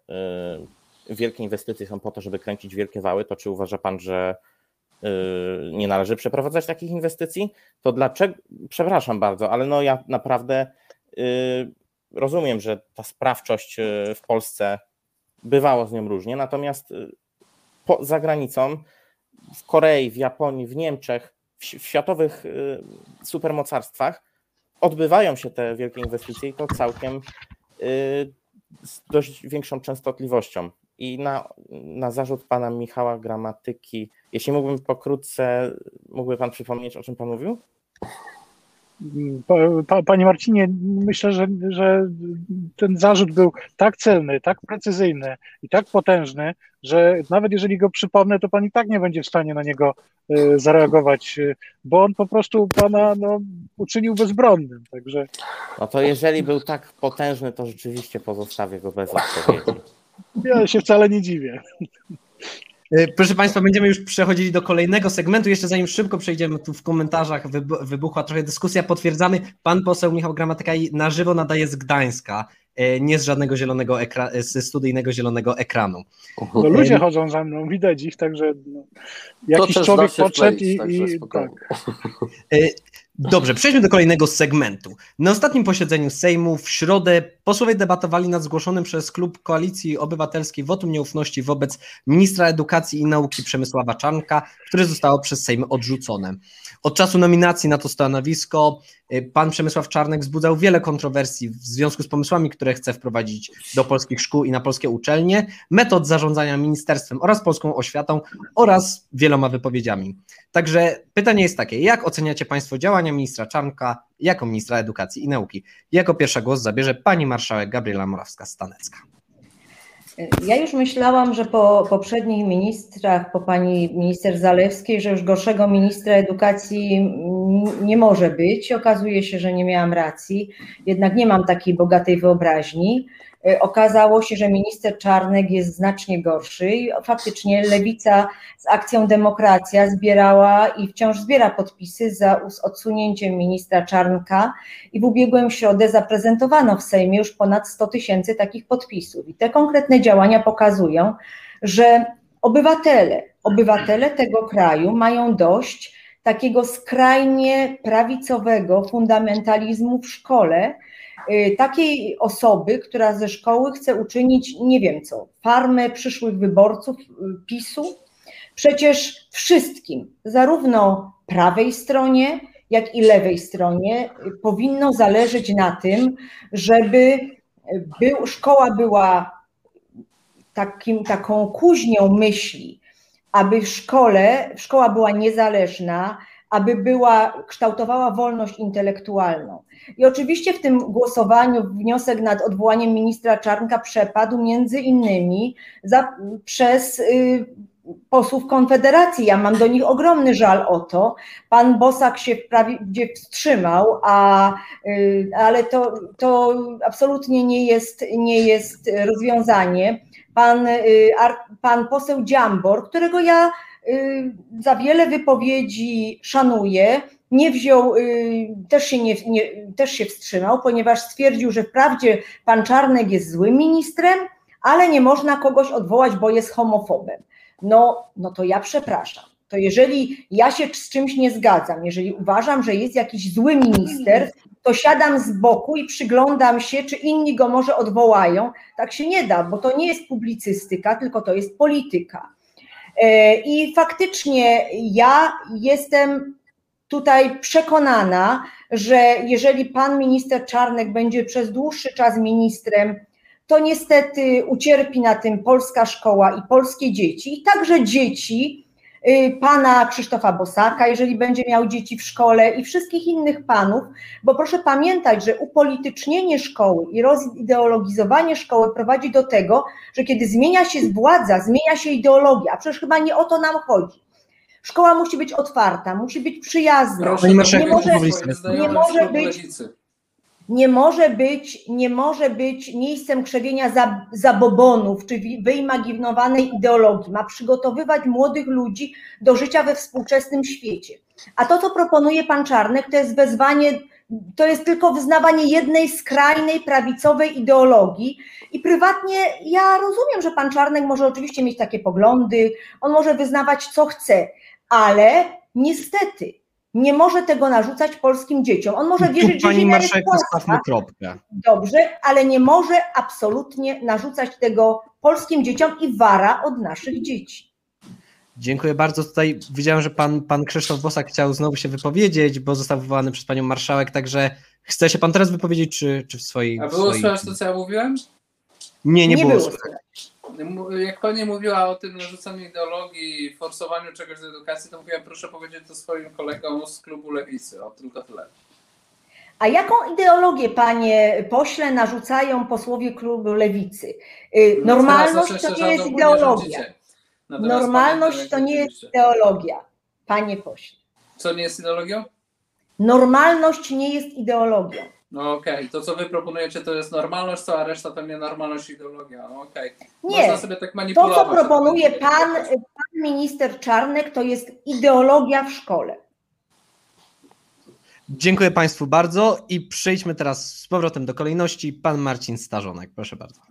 F: wielkie inwestycje są po to, żeby kręcić wielkie wały, to czy uważa Pan, że y, nie należy przeprowadzać takich inwestycji? To dlaczego, przepraszam bardzo, ale no ja naprawdę y, rozumiem, że ta sprawczość y, w Polsce bywało z nią różnie, natomiast za granicą, w Korei, w Japonii, w Niemczech, w, w światowych supermocarstwach odbywają się te wielkie inwestycje i to całkiem z dość większą częstotliwością. I na, na zarzut pana Michała Gramatyki, jeśli mógłbym pokrótce, mógłby pan przypomnieć, o czym pan mówił?
C: Panie Marcinie, myślę, że, że ten zarzut był tak celny, tak precyzyjny i tak potężny, że nawet jeżeli go przypomnę, to pan i tak nie będzie w stanie na niego e, zareagować, e, bo on po prostu pana no, uczynił bezbronnym. Także...
F: No to jeżeli był tak potężny, to rzeczywiście pozostawię go bez odpowiedzi.
C: Ja się wcale nie dziwię.
A: E, proszę Państwa, będziemy już przechodzili do kolejnego segmentu. Jeszcze zanim szybko przejdziemy, tu w komentarzach wybuchła trochę dyskusja. Potwierdzamy, pan poseł Michał Gramatyka na żywo nadaje z Gdańska, e, nie z żadnego zielonego ekranu, e, ze studyjnego zielonego ekranu.
C: No, ludzie chodzą za mną, widać ich, także no, jakiś człowiek podszedł i, i tak.
A: Dobrze, przejdźmy do kolejnego segmentu. Na ostatnim posiedzeniu Sejmu w środę posłowie debatowali nad zgłoszonym przez klub Koalicji Obywatelskiej wotum nieufności wobec ministra edukacji i nauki Przemysława Czarnka, które zostało przez Sejm odrzucone. Od czasu nominacji na to stanowisko pan Przemysław Czarnek wzbudzał wiele kontrowersji w związku z pomysłami, które chce wprowadzić do polskich szkół i na polskie uczelnie, metod zarządzania ministerstwem oraz polską oświatą oraz wieloma wypowiedziami. Także pytanie jest takie, jak oceniacie Państwo działania ministra Czarnka jako ministra edukacji i nauki? Jako pierwsza głos zabierze pani marszałek Gabriela Morawska-Stanecka.
B: Ja już myślałam, że po poprzednich ministrach, po pani minister Zalewskiej, że już gorszego ministra edukacji nie może być. Okazuje się, że nie miałam racji, jednak nie mam takiej bogatej wyobraźni. E, okazało się, że minister Czarnek jest znacznie gorszy i faktycznie lewica z akcją Demokracja zbierała i wciąż zbiera podpisy za odsunięciem ministra Czarnka i w ubiegłym środę zaprezentowano w Sejmie już ponad 100 tysięcy takich podpisów. I te konkretne działania pokazują, że obywatele, obywatele tego kraju mają dość takiego skrajnie prawicowego fundamentalizmu w szkole, y, takiej osoby, która ze szkoły chce uczynić nie wiem co, farmę przyszłych wyborców y, PiSu. Przecież wszystkim, zarówno prawej stronie, jak i lewej stronie, y, powinno zależeć na tym, żeby był, szkoła była takim, taką kuźnią myśli, aby w szkole, szkoła była niezależna, aby była, kształtowała wolność intelektualną. I oczywiście w tym głosowaniu wniosek nad odwołaniem ministra Czarnka przepadł między innymi za, przez y, posłów Konfederacji. Ja mam do nich ogromny żal o to. Pan Bosak się wprawdzie wstrzymał, a, y, ale to, to absolutnie nie jest, nie jest rozwiązanie pan, y, pan poseł Dziambor, którego ja y, za wiele wypowiedzi szanuję, nie wziął, y, też się, nie, nie, też się wstrzymał, ponieważ stwierdził, że wprawdzie pan Czarnek jest złym ministrem, ale nie można kogoś odwołać, bo jest homofobem. No, no to ja przepraszam. To jeżeli ja się z czymś nie zgadzam, jeżeli uważam, że jest jakiś zły minister, to siadam z boku i przyglądam się, czy inni go może odwołają. Tak się nie da, bo to nie jest publicystyka, tylko to jest polityka. E, I faktycznie ja jestem tutaj przekonana, że jeżeli pan minister Czarnek będzie przez dłuższy czas ministrem, to niestety ucierpi na tym polska szkoła i polskie dzieci, i także dzieci pana Krzysztofa Bosaka, jeżeli będzie miał dzieci w szkole i wszystkich innych panów, bo proszę pamiętać, że upolitycznienie szkoły i rozideologizowanie szkoły prowadzi do tego, że kiedy zmienia się władza, zmienia się ideologia, a przecież chyba nie o to nam chodzi. Szkoła musi być otwarta, musi być przyjazna.
D: Proszę,
B: nie,
D: może,
B: nie może być nie może być, nie może być miejscem krzewienia zabobonów czy wyimaginowanej ideologii. Ma przygotowywać młodych ludzi do życia we współczesnym świecie. A to, co proponuje pan Czarnek, to jest wezwanie, to jest tylko wyznawanie jednej skrajnej prawicowej ideologii. I prywatnie ja rozumiem, że pan Czarnek może oczywiście mieć takie poglądy, on może wyznawać co chce, ale niestety nie może tego narzucać polskim dzieciom. On może wierzyć,
A: że Ziemia jest płaska. kropkę.
B: Dobrze, ale nie może absolutnie narzucać tego polskim dzieciom i wara od naszych dzieci.
A: Dziękuję bardzo. Tutaj widziałem, że pan, pan Krzysztof Bosak chciał znowu się wypowiedzieć, bo został wywołany przez panią marszałek, także chce się pan teraz wypowiedzieć, czy, czy w swojej...
D: A było swojej... słychać to, co ja mówiłem?
A: Nie, nie, nie było, było słychać
D: jak pani mówiła o tym narzucaniu ideologii, forsowaniu czegoś z edukacji, to mówiłem, proszę powiedzieć to swoim kolegom z klubu Lewicy, o tylko tyle.
B: A jaką ideologię, panie pośle, narzucają posłowie klubu Lewicy? Y, no Normalność to nie jest ideologia. Normalność to nie jest ideologia, panie pośle.
D: Co nie jest ideologią?
B: Normalność nie jest ideologią.
D: No okej, okay. to co wy proponujecie to jest normalność, cała reszta to nienormalność ideologia. No okej. Okay.
B: Nie, Można sobie tak manipulować. To co proponuje pan, pan minister Czarnek to jest ideologia w szkole.
A: Dziękuję Państwu bardzo i przejdźmy teraz z powrotem do kolejności. Pan Marcin Starzonek, proszę bardzo.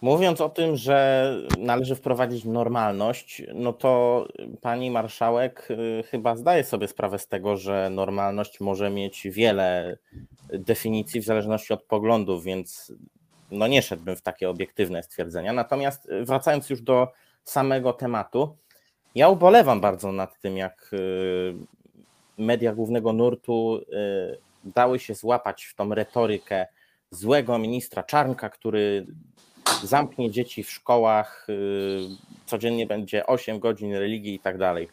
F: Mówiąc o tym, że należy wprowadzić normalność, no to pani marszałek y, chyba zdaje sobie sprawę z tego, że normalność może mieć wiele definicji w zależności od poglądów, więc no nie szedłbym w takie obiektywne stwierdzenia. Natomiast wracając już do samego tematu, ja ubolewam bardzo nad tym, jak y, media głównego nurtu y, dały się złapać w tą retorykę złego ministra Czarnka, który zamknie dzieci w szkołach, y, codziennie będzie 8 godzin religii i tak dalej.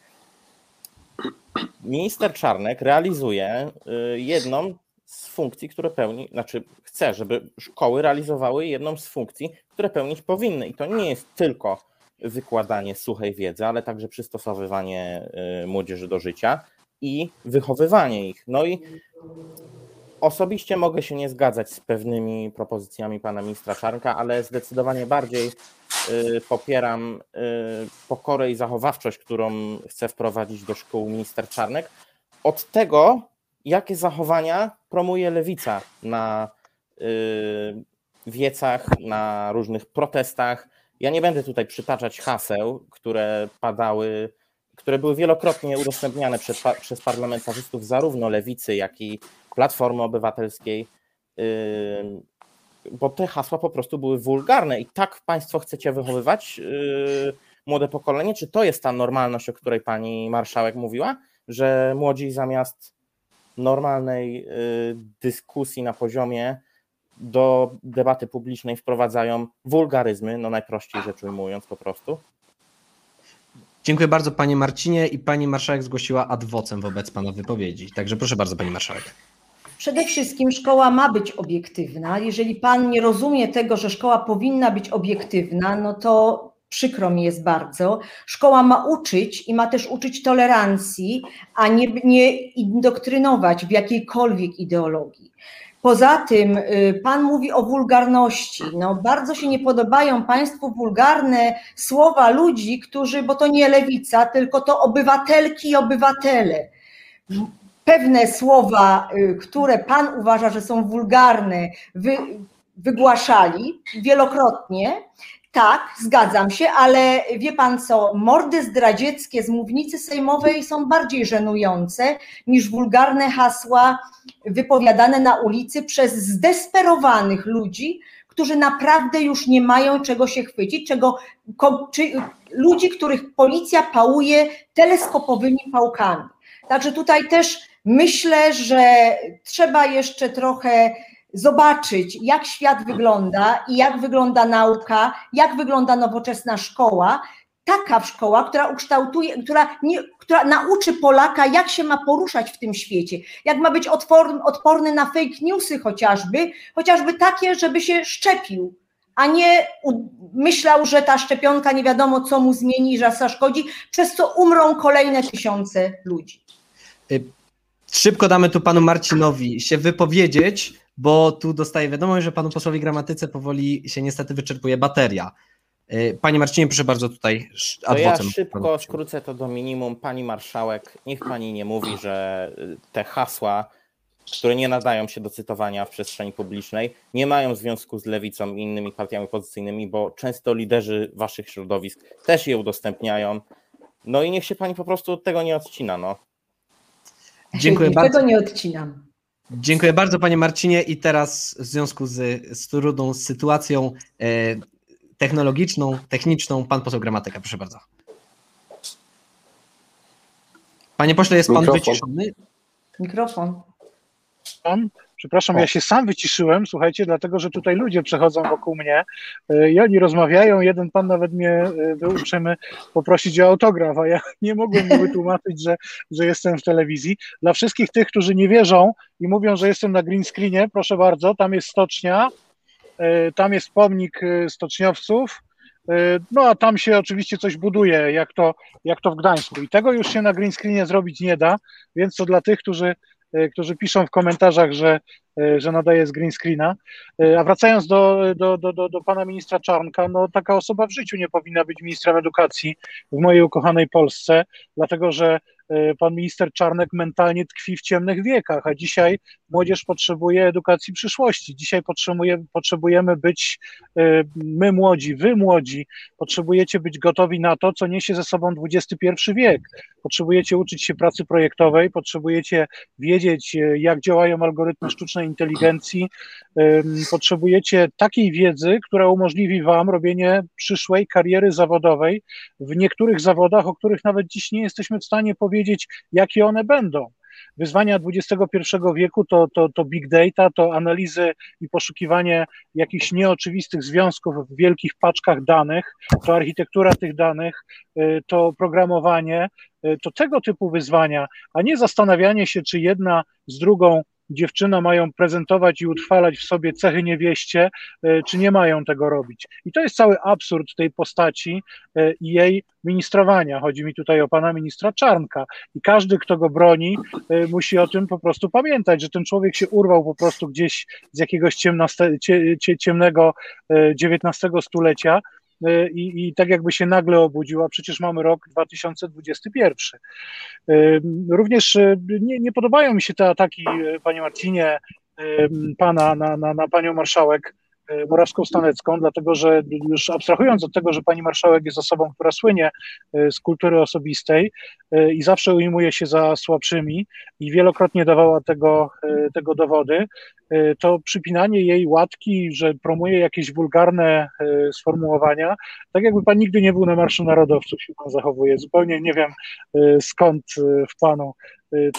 F: Minister Czarnek realizuje jedną z funkcji, które pełni, znaczy chce, żeby szkoły realizowały jedną z funkcji, które pełnić powinny. I to nie jest tylko wykładanie suchej wiedzy, ale także przystosowywanie y, młodzieży do życia i wychowywanie ich. No i osobiście mogę się nie zgadzać z pewnymi propozycjami pana ministra Czarnka, ale zdecydowanie bardziej y, popieram y, pokorę i zachowawczość, którą chce wprowadzić do szkół minister Czarnek. Od tego, jakie zachowania promuje lewica na y, wiecach, na różnych protestach. Ja nie będę tutaj przytaczać haseł, które padały które były wielokrotnie udostępniane przez, przez parlamentarzystów zarówno lewicy, jak i Platformy Obywatelskiej, bo te hasła po prostu były wulgarne i tak Państwo chcecie wychowywać młode pokolenie? Czy to jest ta normalność, o której Pani Marszałek mówiła, że młodzi zamiast normalnej dyskusji na poziomie do debaty publicznej wprowadzają wulgaryzmy, no najprościej rzecz ujmując po prostu?
A: Dziękuję bardzo Panie Marcinie i Pani Marszałek zgłosiła adwocem wobec Pana wypowiedzi. Także proszę bardzo Pani Marszałek.
B: Przede wszystkim szkoła ma być obiektywna. Jeżeli Pan nie rozumie tego, że szkoła powinna być obiektywna, no to przykro mi jest bardzo. Szkoła ma uczyć i ma też uczyć tolerancji, a nie, nie indoktrynować w jakiejkolwiek ideologii. Poza tym y, Pan mówi o wulgarności. No, bardzo się nie podobają Państwu wulgarne słowa ludzi, którzy, bo to nie lewica, tylko to obywatelki i obywatele. Pewne słowa, y, które Pan uważa, że są wulgarne, wy, wygłaszali wielokrotnie tak, zgadzam się, ale wie pan co, mordy zdradzieckie z mównicy sejmowej są bardziej żenujące niż wulgarne hasła wypowiadane na ulicy przez zdesperowanych ludzi, którzy naprawdę już nie mają czego się chwycić, czego, czy, ludzi, których policja pałuje teleskopowymi pałkami. Także tutaj też myślę, że trzeba jeszcze trochę zobaczyć, jak świat wygląda i jak wygląda nauka, jak wygląda nowoczesna szkoła. Taka szkoła, która ukształtuje, która, nie, która nauczy Polaka, jak się ma poruszać w tym świecie, jak ma być odporny, odporny na fake newsy chociażby, chociażby takie, żeby się szczepił, a nie myślał, że ta szczepionka nie wiadomo co mu zmieni, że zaszkodzi, przez co umrą kolejne tysiące ludzi.
A: Y, szybko damy tu panu Marcinowi się wypowiedzieć bo tu dostaję wiadomość, że panu posłowi gramatyce powoli się niestety wyczerpuje bateria. Y, Panie Marcinie, proszę bardzo tutaj
F: To ja szybko skrócę to do minimum. Pani marszałek, niech pani nie mówi, że y, te hasła, które nie nadają się do cytowania w przestrzeni publicznej, nie mają związku z lewicą i innymi partiami opozycyjnymi, bo często liderzy waszych środowisk też je udostępniają. No i niech się pani po prostu od tego nie odcina. No.
B: Dziękuję bardzo. Tego nie odcinam.
A: Dziękuję bardzo Panie Marcinie i teraz w związku z, z trudną sytuacją e, technologiczną, techniczną, Pan poseł Gramatyka, proszę bardzo. Panie pośle, jest Pan Mikrofon. wyciszony?
B: Mikrofon.
C: Pan? Przepraszam, o. ja się sam wyciszyłem, słuchajcie, dlatego że tutaj ludzie przechodzą wokół mnie e, i oni rozmawiają. Jeden pan nawet mnie e, był uprzejmy poprosić o autograf, a ja nie mogłem mu wytłumaczyć, że, że jestem w telewizji. Dla wszystkich tych, którzy nie wierzą i mówią, że jestem na green screenie, proszę bardzo, tam jest stocznia, e, tam jest pomnik stoczniowców. No a tam się oczywiście coś buduje, jak to, jak to w Gdańsku. I tego już się na green screenie zrobić nie da, więc to dla tych, którzy E, którzy piszą w komentarzach, że, e, że nadaje z green screena. E, a wracając do, do, do, do, do pana ministra Czarnka, no taka osoba w życiu nie powinna być ministrem edukacji w mojej ukochanej Polsce, dlatego że E, pan minister Czarnek mentalnie tkwi w ciemnych wiekach, a dzisiaj młodzież potrzebuje edukacji przyszłości. Dzisiaj potrzebuje, potrzebujemy być, e, my młodzi, wy młodzi, potrzebujecie być gotowi na to, co niesie ze sobą XXI wiek. Potrzebujecie uczyć się pracy projektowej, potrzebujecie wiedzieć, e, jak działają algorytmy sztucznej inteligencji, potrzebujecie takiej wiedzy, która umożliwi wam robienie przyszłej kariery zawodowej w niektórych zawodach, o których nawet dziś nie jesteśmy w stanie powiedzieć, powiedzieć, jakie one będą. Wyzwania XXI wieku to, to, to big data, to analizy i poszukiwanie jakichś nieoczywistych związków w wielkich paczkach danych, to architektura tych danych, y, to programowanie, y, to tego typu wyzwania, a nie zastanawianie się, czy jedna z drugą dziewczyna mają prezentować i utrwalać w sobie cechy niewieście, e, czy nie mają tego robić. I to jest cały absurd tej postaci e, i jej ministrowania. Chodzi mi tutaj o pana ministra Czarnka. I każdy, kto go broni, e, musi o tym po prostu pamiętać, że ten człowiek się urwał po prostu gdzieś z jakiegoś ciemnego XIX stulecia i, i tak jakby się nagle obudził, a przecież mamy rok 2021. E, również e, nie, nie podobają mi się te ataki, panie Marcinie, pana na, na, na panią marszałek, Morawską Stanecką, dlatego że już abstrahując od tego, że pani marszałek jest osobą, która słynie z kultury osobistej i zawsze ujmuje się za słabszymi i wielokrotnie dawała tego, tego dowody, to przypinanie jej łatki, że promuje jakieś wulgarne sformułowania, tak jakby pan nigdy nie był na Marszu Narodowców się pan zachowuje. Zupełnie nie wiem skąd w panu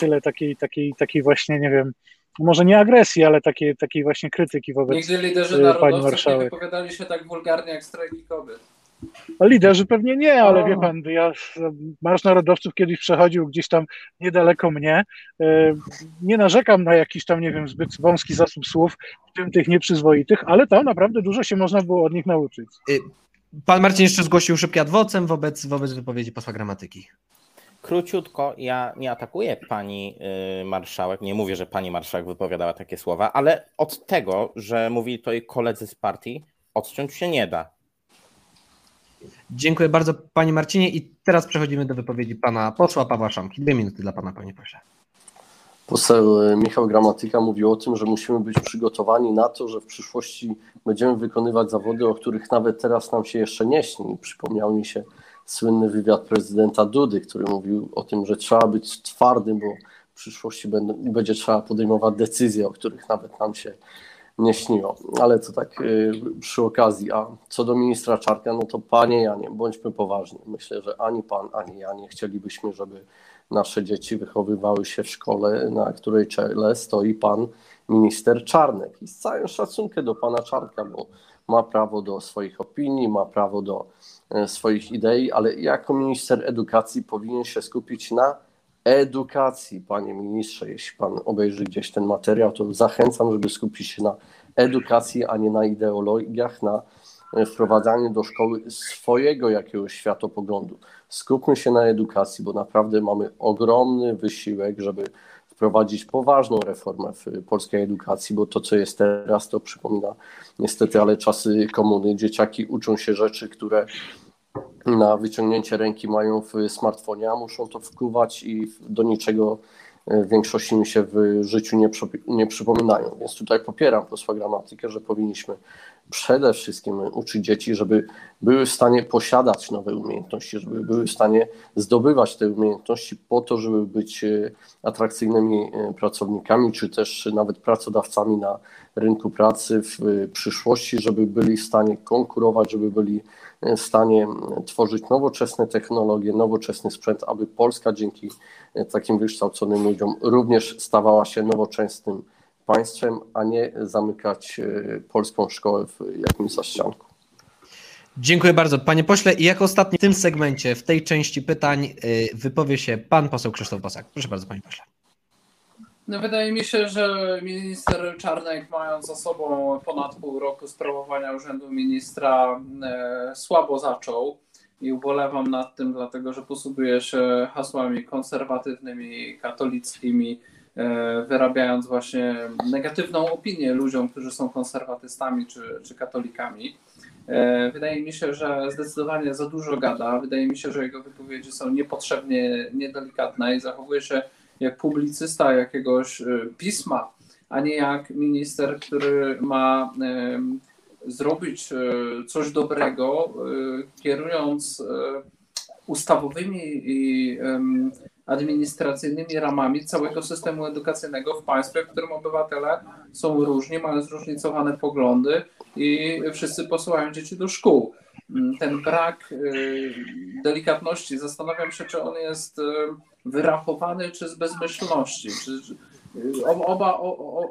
C: tyle takiej, takiej, takiej właśnie, nie wiem, może nie agresji, ale takiej, takiej właśnie krytyki wobec
D: Nigdy liderzy
C: pani
D: narodowców nie
C: marszałek.
D: wypowiadali się tak wulgarnie jak strajki kobiet.
C: No, liderzy pewnie nie, ale
D: O.
C: wie pan, ja Marsz Narodowców kiedyś przechodził gdzieś tam niedaleko mnie. E, Nie narzekam na jakiś tam, nie wiem, zbyt wąski zasób słów, w tym tych nieprzyzwoitych, ale tam naprawdę dużo się można było od nich nauczyć.
A: Pan Marcin jeszcze zgłosił szybki adwocem wobec, wobec wypowiedzi posła gramatyki.
F: Króciutko, ja nie atakuję pani y, marszałek, nie mówię, że pani marszałek wypowiadała takie słowa, ale od tego, że mówili to jej koledzy z partii, odciąć się nie da.
A: Dziękuję bardzo panie Marcinie i teraz przechodzimy do wypowiedzi pana posła Pawła Szamki. Dwie minuty dla pana panie pośle.
E: Poseł e, Michał Gramatyka mówił o tym, że musimy być przygotowani na to, że w przyszłości będziemy wykonywać zawody, o których nawet teraz nam się jeszcze nie śni. Przypomniał mi się słynny wywiad prezydenta Dudy, który mówił o tym, że trzeba być twardym, bo w przyszłości będzie trzeba podejmować decyzje, o których nawet nam się nie śniło. Ale to tak y, przy okazji. A co do ministra Czarka, no to panie Janie, bądźmy poważni. Myślę, że ani pan, ani ja nie chcielibyśmy, żeby nasze dzieci wychowywały się w szkole, na której czele stoi pan minister Czarnek. I z całym szacunkiem do pana Czarnka, bo ma prawo do swoich opinii, ma prawo do e, swoich idei, ale jako minister edukacji powinien się skupić na edukacji, panie ministrze. Jeśli pan obejrzy gdzieś ten materiał, to zachęcam, żeby skupić się na edukacji, a nie na ideologiach, na e, wprowadzaniu do szkoły swojego jakiegoś światopoglądu. Skupmy się na edukacji, bo naprawdę mamy ogromny wysiłek, żeby wprowadzić poważną reformę w polskiej edukacji, bo to, co jest teraz, to przypomina niestety, ale czasy komuny. Dzieciaki uczą się rzeczy, które na wyciągnięcie ręki mają w smartfonie, a muszą to wkuwać i do niczego w większości mi się w życiu nie, nie przypominają. Więc tutaj popieram posła gramatykę, że powinniśmy przede wszystkim uczyć dzieci, żeby były w stanie posiadać nowe umiejętności, żeby były w stanie zdobywać te umiejętności po to, żeby być e, atrakcyjnymi e, pracownikami, czy też nawet pracodawcami na rynku pracy w przyszłości, żeby byli w stanie konkurować, żeby byli w stanie tworzyć nowoczesne technologie, nowoczesny sprzęt, aby Polska dzięki takim wykształconym ludziom również stawała się nowoczesnym państwem, a nie zamykać e, polską szkołę w jakimś zaścianku.
A: Dziękuję bardzo. Panie pośle, i jako ostatni w tym segmencie, w tej części pytań y, wypowie się pan poseł Krzysztof Bosak. Proszę bardzo, panie pośle.
D: No wydaje mi się, że minister Czarnek, mając za sobą ponad pół roku sprawowania urzędu ministra, e, słabo zaczął i ubolewam nad tym, dlatego że posługuje się hasłami konserwatywnymi, katolickimi, e, wyrabiając właśnie negatywną opinię ludziom, którzy są konserwatystami czy, czy katolikami. E, Wydaje mi się, że zdecydowanie za dużo gada. Wydaje mi się, że jego wypowiedzi są niepotrzebnie niedelikatne i zachowuje się jak publicysta jakiegoś e, pisma, a nie jak minister, który ma zrobić e, coś dobrego, e, kierując e, ustawowymi i administracyjnymi ramami całego systemu edukacyjnego w państwie, w którym obywatele są różni, mają zróżnicowane poglądy i wszyscy posyłają dzieci do szkół. Mm, Ten brak y, delikatności, zastanawiam się, czy on jest y, wyrachowany, czy z bezmyślności. Czy, y, Oba,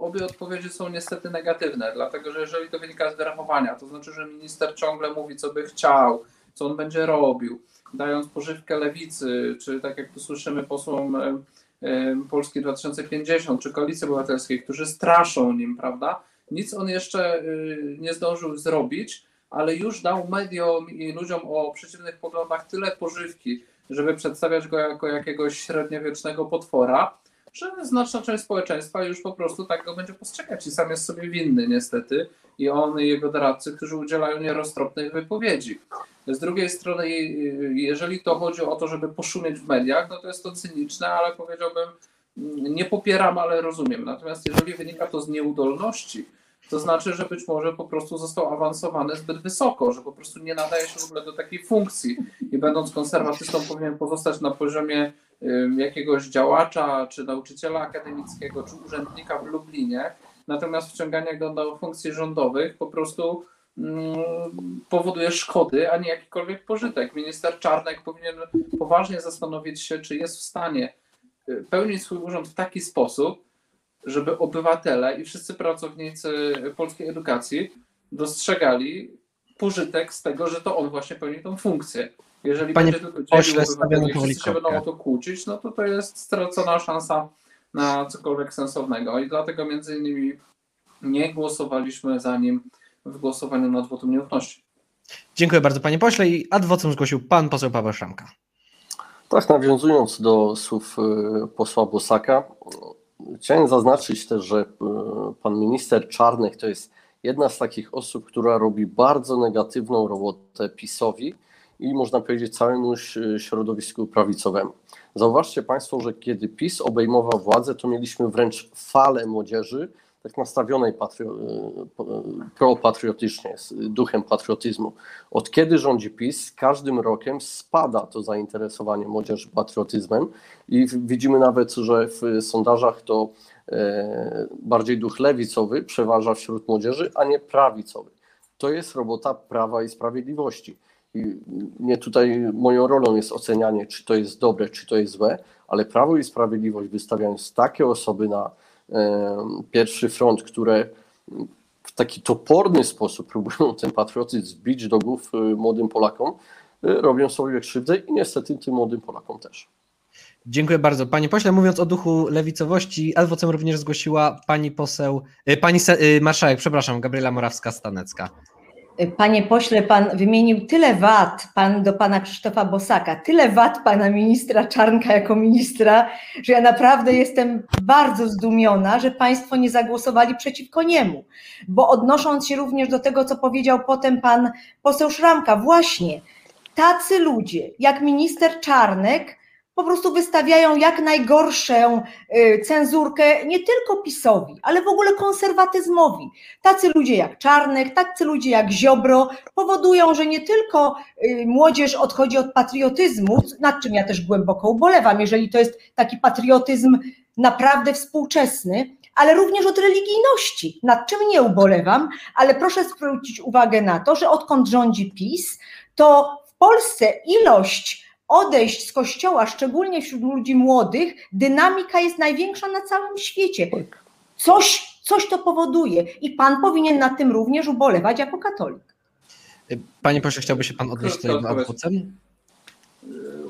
D: obie odpowiedzi są niestety negatywne, dlatego że jeżeli to wynika z wyrachowania, to znaczy, że minister ciągle mówi, co by chciał, co on będzie robił, dając pożywkę lewicy, czy tak jak tu słyszymy posłom e, e, Polski 2050, czy Koalicji Obywatelskiej, którzy straszą nim, prawda? Nic on jeszcze y, nie zdążył zrobić, ale już dał mediom i ludziom o przeciwnych poglądach tyle pożywki, żeby przedstawiać go jako jakiegoś średniowiecznego potwora, że znaczna część społeczeństwa już po prostu tak go będzie postrzegać i sam jest sobie winny niestety i on i jego doradcy, którzy udzielają nieroztropnych wypowiedzi. Z drugiej strony, jeżeli to chodzi o to, żeby poszumieć w mediach, no to jest to cyniczne, ale powiedziałbym, mm, nie popieram, ale rozumiem. Natomiast jeżeli wynika to z nieudolności to znaczy, że być może po prostu został awansowany zbyt wysoko, że po prostu nie nadaje się w ogóle do takiej funkcji i będąc konserwatystą powinien pozostać na poziomie jakiegoś działacza, czy nauczyciela akademickiego, czy urzędnika w Lublinie, natomiast wciąganie go do funkcji rządowych po prostu powoduje szkody, a nie jakikolwiek pożytek. Minister Czarnek powinien poważnie zastanowić się, czy jest w stanie y, pełnić swój urząd w taki sposób, żeby obywatele i wszyscy pracownicy polskiej edukacji dostrzegali pożytek z tego, że to on właśnie pełni tą funkcję. Jeżeli
A: Panie
D: będzie tylko dzielił wszyscy się będą o to kłócić, no to to jest stracona szansa na cokolwiek sensownego. I dlatego między innymi nie głosowaliśmy za nim w głosowaniu nad wotum nieufności.
A: Dziękuję bardzo panie pośle i ad vocem zgłosił pan poseł Paweł Szramka.
E: Tak, nawiązując do słów y, posła Bosaka, chciałem zaznaczyć też, że y, pan minister Czarnek to jest jedna z takich osób, która robi bardzo negatywną robotę PiSowi i można powiedzieć całemu środowisku prawicowemu. Zauważcie Państwo, że kiedy PiS obejmował władzę, to mieliśmy wręcz falę młodzieży, tak nastawionej patrio, propatriotycznie, z duchem patriotyzmu. Od kiedy rządzi PiS, każdym rokiem spada to zainteresowanie młodzieży patriotyzmem i widzimy nawet, że w sondażach to e, bardziej duch lewicowy przeważa wśród młodzieży, a nie prawicowy. To jest robota Prawa i Sprawiedliwości. Nie tutaj moją rolą jest ocenianie, czy to jest dobre, czy to jest złe, ale Prawo i Sprawiedliwość wystawiając takie osoby na pierwszy front, które w taki toporny sposób próbują ten patriotyzm zbić do głów y, młodym Polakom, y, robią sobie krzywdę i niestety tym młodym Polakom też.
A: Dziękuję bardzo. Panie pośle, mówiąc o duchu lewicowości, adwocem również zgłosiła pani poseł, y, pani marszałek, przepraszam, Gabriela Morawska-Stanecka.
B: Panie pośle, pan wymienił tyle wad pan do pana Krzysztofa Bosaka, tyle wad pana ministra Czarnka jako ministra, że ja naprawdę jestem bardzo zdumiona, że państwo nie zagłosowali przeciwko niemu. Bo odnosząc się również do tego, co powiedział potem pan poseł Szramka, właśnie tacy ludzie jak minister Czarnek po prostu wystawiają jak najgorszą y, cenzurkę nie tylko PiSowi, ale w ogóle konserwatyzmowi. Tacy ludzie jak Czarnek, tacy ludzie jak Ziobro powodują, że nie tylko y, młodzież odchodzi od patriotyzmu, nad czym ja też głęboko ubolewam, jeżeli to jest taki patriotyzm naprawdę współczesny, ale również od religijności, nad czym nie ubolewam, ale proszę zwrócić uwagę na to, że odkąd rządzi PiS, to w Polsce ilość odejść z kościoła, szczególnie wśród ludzi młodych, dynamika jest największa na całym świecie. Tak. Coś, coś to powoduje i pan powinien nad tym również ubolewać jako katolik.
A: Panie pośle, chciałby się pan odnieść do tego adwocem?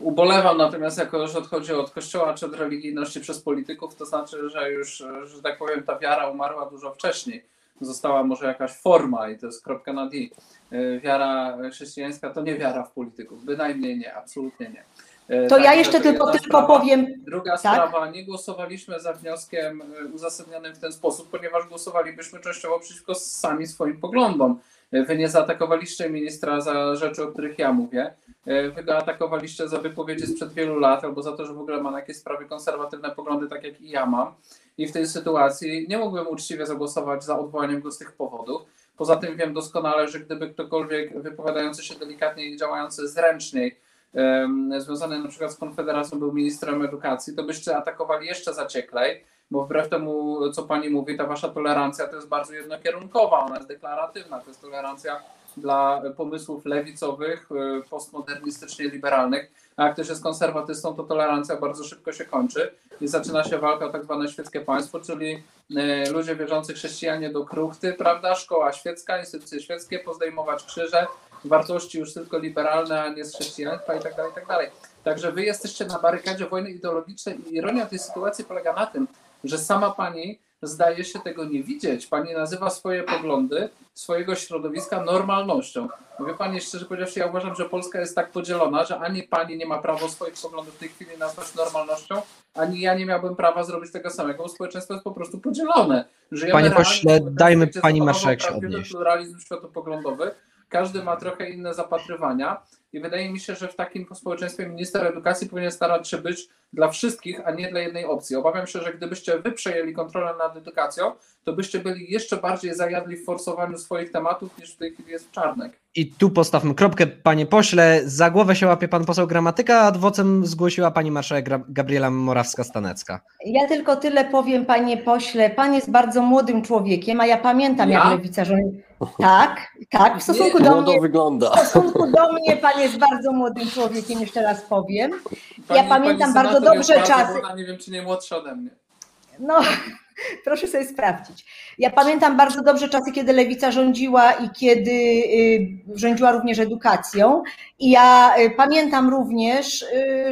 D: Ubolewam natomiast, jako że odchodzi od kościoła czy od religijności przez polityków, to znaczy, że już, że tak powiem, ta wiara umarła dużo wcześniej została może jakaś forma i to jest kropka na D. E, wiara chrześcijańska to nie wiara w polityków, bynajmniej nie, absolutnie nie.
B: E, to tak, ja jeszcze tylko, tylko sprawa. powiem.
D: Druga tak? sprawa, nie głosowaliśmy za wnioskiem e, uzasadnionym w ten sposób, ponieważ głosowalibyśmy częściowo przeciwko sami swoim poglądom. Wy nie zaatakowaliście ministra za rzeczy, o których ja mówię. Wy go atakowaliście za wypowiedzi sprzed wielu lat albo za to, że w ogóle ma na jakieś sprawy konserwatywne poglądy, tak jak i ja mam. I w tej sytuacji nie mógłbym uczciwie zagłosować za odwołaniem go z tych powodów. Poza tym wiem doskonale, że gdyby ktokolwiek wypowiadający się delikatnie i działający zręczniej, związany na przykład z Konfederacją, był ministrem edukacji, to byście atakowali jeszcze zacieklej, bo wbrew temu, co pani mówi, ta wasza tolerancja to jest bardzo jednokierunkowa, ona jest deklaratywna, to jest tolerancja dla pomysłów lewicowych, y, postmodernistycznie liberalnych, a jak ktoś jest konserwatystą, to tolerancja bardzo szybko się kończy i zaczyna się walka o tak zwane świeckie państwo, czyli y, ludzie wierzący chrześcijanie do kruchty, prawda, szkoła świecka, instytucje świeckie, pozdejmować krzyże, wartości już tylko liberalne, a nie z chrześcijaństwa i tak dalej, i tak dalej. Także wy jesteście na barykadzie wojny ideologicznej i ironia tej sytuacji polega na tym, że sama pani zdaje się tego nie widzieć. Pani nazywa swoje poglądy, swojego środowiska normalnością. Mówię Pani szczerze powiedziawszy, ja uważam, że Polska jest tak podzielona, że ani Pani nie ma prawa swoich poglądów w tej chwili nazwać normalnością, ani ja nie miałbym prawa zrobić tego samego, bo społeczeństwo jest po prostu podzielone.
A: Żyjemy Panie pośle, dajmy Pani marszałek się odnieść.
D: pluralizm światopoglądowy, każdy ma trochę inne zapatrywania i wydaje mi się, że w takim społeczeństwie minister edukacji powinien starać się być dla wszystkich, a nie dla jednej opcji. Obawiam się, że gdybyście wy przejęli kontrolę nad edukacją, to byście byli jeszcze bardziej zajadli w forsowaniu swoich tematów niż w tej chwili jest Czarnek.
A: I tu postawmy kropkę, panie pośle. Za głowę się łapie pan poseł Gramatyka, a adwocem zgłosiła pani marszałek Gabriela Morawska-Stanecka.
B: Ja tylko tyle powiem, panie pośle. Pan jest bardzo młodym człowiekiem, a ja pamiętam, ja? jak lewica rządzi. Tak, tak, w stosunku nie, do mnie.
E: wygląda.
B: W stosunku do mnie pan jest bardzo młodym człowiekiem, jeszcze raz powiem. Pani, ja pamiętam bardzo dobrze czasy.
D: nie wiem, czy nie młodsza ode mnie.
B: No, proszę sobie sprawdzić. Ja pamiętam bardzo dobrze czasy, kiedy lewica rządziła i kiedy y, rządziła również edukacją. I ja y, pamiętam również, y,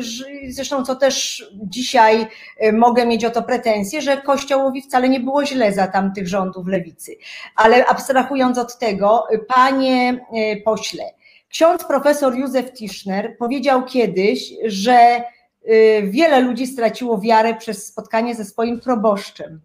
B: zresztą co też dzisiaj mogę mieć o to pretensje, że Kościołowi wcale nie było źle za tamtych rządów lewicy. Ale abstrahując od tego, panie pośle, ksiądz profesor Józef Tischner powiedział kiedyś, że wiele ludzi straciło wiarę przez spotkanie ze swoim proboszczem.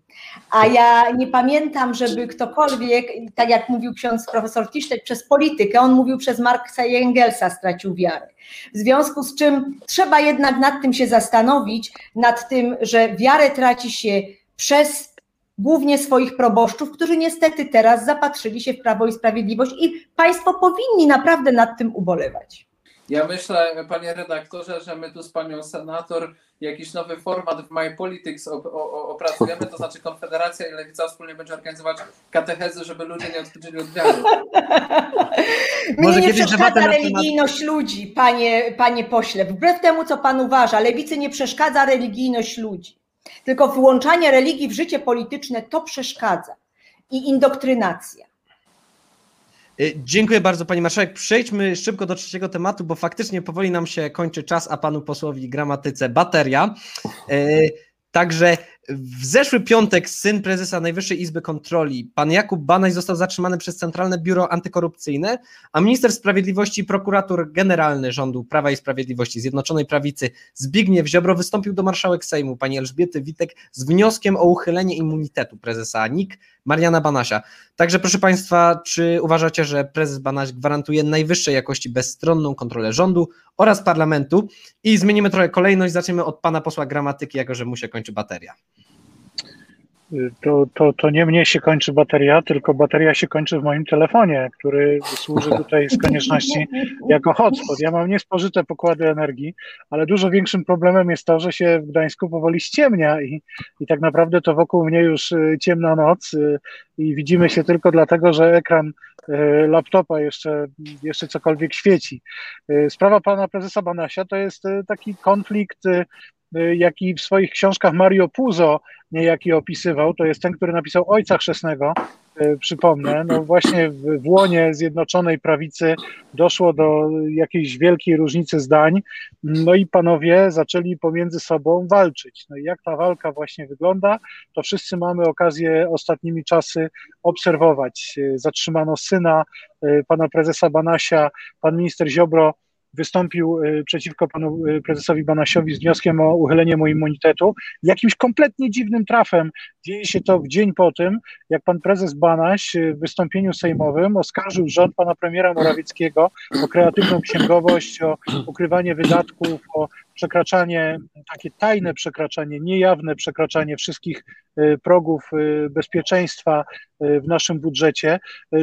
B: A ja nie pamiętam, żeby ktokolwiek, tak jak mówił ksiądz profesor Tisztek, przez politykę, on mówił przez Marksa i Engelsa stracił wiarę. W związku z czym trzeba jednak nad tym się zastanowić, nad tym, że wiarę traci się przez głównie swoich proboszczów, którzy niestety teraz zapatrzyli się w Prawo i Sprawiedliwość i państwo powinni naprawdę nad tym ubolewać.
D: Ja myślę, panie redaktorze, że my tu z panią senator jakiś nowy format w My Politics opracujemy, to znaczy Konfederacja i Lewica wspólnie będzie organizować katechezy, żeby ludzie nie odchodzili od wiary.
B: Mnie nie przeszkadza religijność temat... ludzi, panie, panie pośle. Wbrew temu, co pan uważa, lewicy nie przeszkadza religijność ludzi. Tylko włączanie religii w życie polityczne to przeszkadza. I indoktrynacja.
A: Y, dziękuję bardzo Pani Marszałek. Przejdźmy szybko do trzeciego tematu, bo faktycznie powoli nam się kończy czas, a Panu posłowi gramatyce bateria. Y, także w zeszły piątek syn prezesa Najwyższej Izby Kontroli, pan Jakub Banaś, został zatrzymany przez Centralne Biuro Antykorupcyjne, a minister sprawiedliwości i prokurator generalny rządu Prawa i Sprawiedliwości Zjednoczonej Prawicy Zbigniew Ziobro wystąpił do marszałek Sejmu pani Elżbiety Witek z wnioskiem o uchylenie immunitetu prezesa NIK Mariana Banasia. Także proszę Państwa, czy uważacie, że prezes Banaś gwarantuje najwyższej jakości bezstronną kontrolę rządu oraz parlamentu? I zmienimy trochę kolejność, zaczniemy od pana posła gramatyki, jako że mu się kończy bateria
C: to, to, to nie mnie się kończy bateria, tylko bateria się kończy w moim telefonie, który służy tutaj z konieczności jako hotspot. Ja mam niespożyte pokłady energii, ale dużo większym problemem jest to, że się w Gdańsku powoli ściemnia i, i tak naprawdę to wokół mnie już y, ciemna noc y, i widzimy się tylko dlatego, że ekran y, laptopa jeszcze, jeszcze cokolwiek świeci. Sprawa pana prezesa Banasia to jest taki konflikt Y, jaki w swoich książkach Mario Puzo niejaki opisywał, to jest ten, który napisał Ojca Chrzestnego, y, przypomnę, no właśnie w, łonie Zjednoczonej Prawicy doszło do jakiejś wielkiej różnicy zdań, no i panowie zaczęli pomiędzy sobą walczyć. No i jak ta walka właśnie wygląda, to wszyscy mamy okazję ostatnimi czasy obserwować. Y, zatrzymano syna pana prezesa Banasia, pan minister Ziobro wystąpił y, przeciwko panu y, prezesowi Banasiowi z wnioskiem o uchylenie mu immunitetu. Jakimś kompletnie dziwnym trafem dzieje się to w dzień po tym, jak pan prezes Banaś y, w wystąpieniu sejmowym oskarżył rząd pana premiera Morawieckiego o kreatywną księgowość, o ukrywanie wydatków, o przekraczanie, takie tajne przekraczanie, niejawne przekraczanie wszystkich y, progów y, bezpieczeństwa y, w naszym budżecie,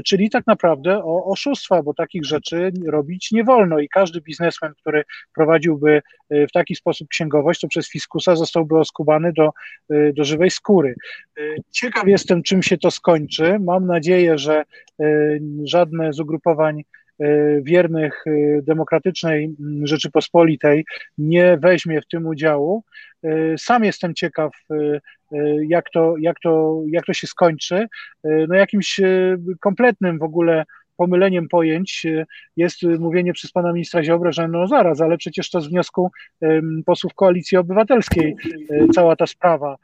C: czyli tak naprawdę o oszustwa, bo takich rzeczy robić nie wolno i każdy biznesmen, który prowadziłby w taki sposób księgowość, to przez fiskusa zostałby oskubany do, do żywej skóry. Ciekaw jestem, czym się to skończy. Mam nadzieję, że żadne z ugrupowań E, wiernych e, demokratycznej Rzeczypospolitej nie weźmie w tym udziału. E, sam jestem ciekaw, jak to, jak to, jak to się skończy. No jakimś kompletnym w ogóle pomyleniem pojęć e, jest mówienie przez pana ministra Ziobro, że no zaraz, ale przecież to z wniosku posłów Koalicji Obywatelskiej e, cała ta sprawa.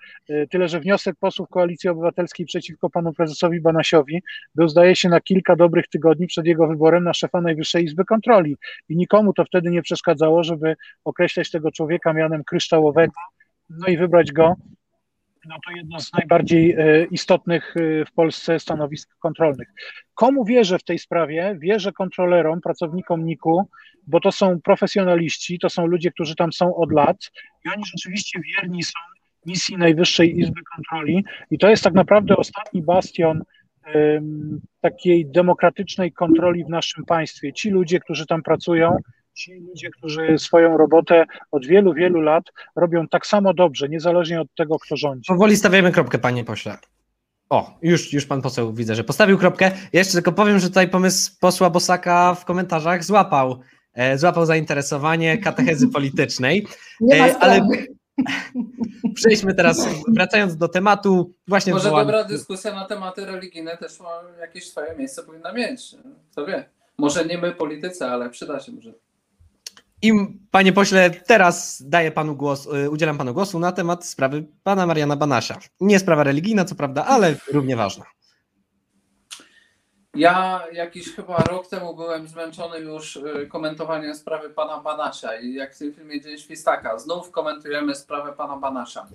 C: Tyle, że wniosek posłów Koalicji Obywatelskiej przeciwko panu prezesowi Banasiowi był zdaje się na kilka dobrych tygodni przed jego wyborem na szefa Najwyższej Izby Kontroli i nikomu to wtedy nie przeszkadzało, żeby określać tego człowieka mianem kryształowego, no i wybrać go no to jedno z najbardziej e, istotnych e, w Polsce stanowisk kontrolnych. Komu wierzę w tej sprawie? Wierzę kontrolerom, pracownikom NIK-u, bo to są profesjonaliści, to są ludzie, którzy tam są od lat i oni rzeczywiście wierni są misji Najwyższej Izby Kontroli i to jest tak naprawdę ostatni bastion takiej demokratycznej kontroli w naszym państwie. Ci ludzie, którzy tam pracują, ci ludzie, którzy swoją robotę od wielu, wielu lat robią tak samo dobrze, niezależnie od tego, kto rządzi.
A: Powoli stawiamy kropkę, panie pośle. O, już, już pan poseł widzę, że postawił kropkę. Jeszcze tylko powiem, że tutaj pomysł posła Bosaka w komentarzach złapał, e, złapał zainteresowanie katechezy politycznej.
B: E, ale
A: przejdźmy teraz, wracając do tematu, właśnie
D: Może dobra dyskusja na tematy religijne też ma jakieś swoje miejsce powinna mieć. Kto wie? Może nie my politycy, ale przyda się może.
A: I panie pośle, teraz daję panu głos, y, udzielam panu głosu na temat sprawy pana Mariana Banasia. Nie sprawa religijna, co prawda, ale równie ważna.
D: Ja jakiś chyba rok temu byłem zmęczony już y, komentowaniem sprawy pana Banasia i jak w tym filmie Dzień Świstaka, znów komentujemy sprawę pana Banasia.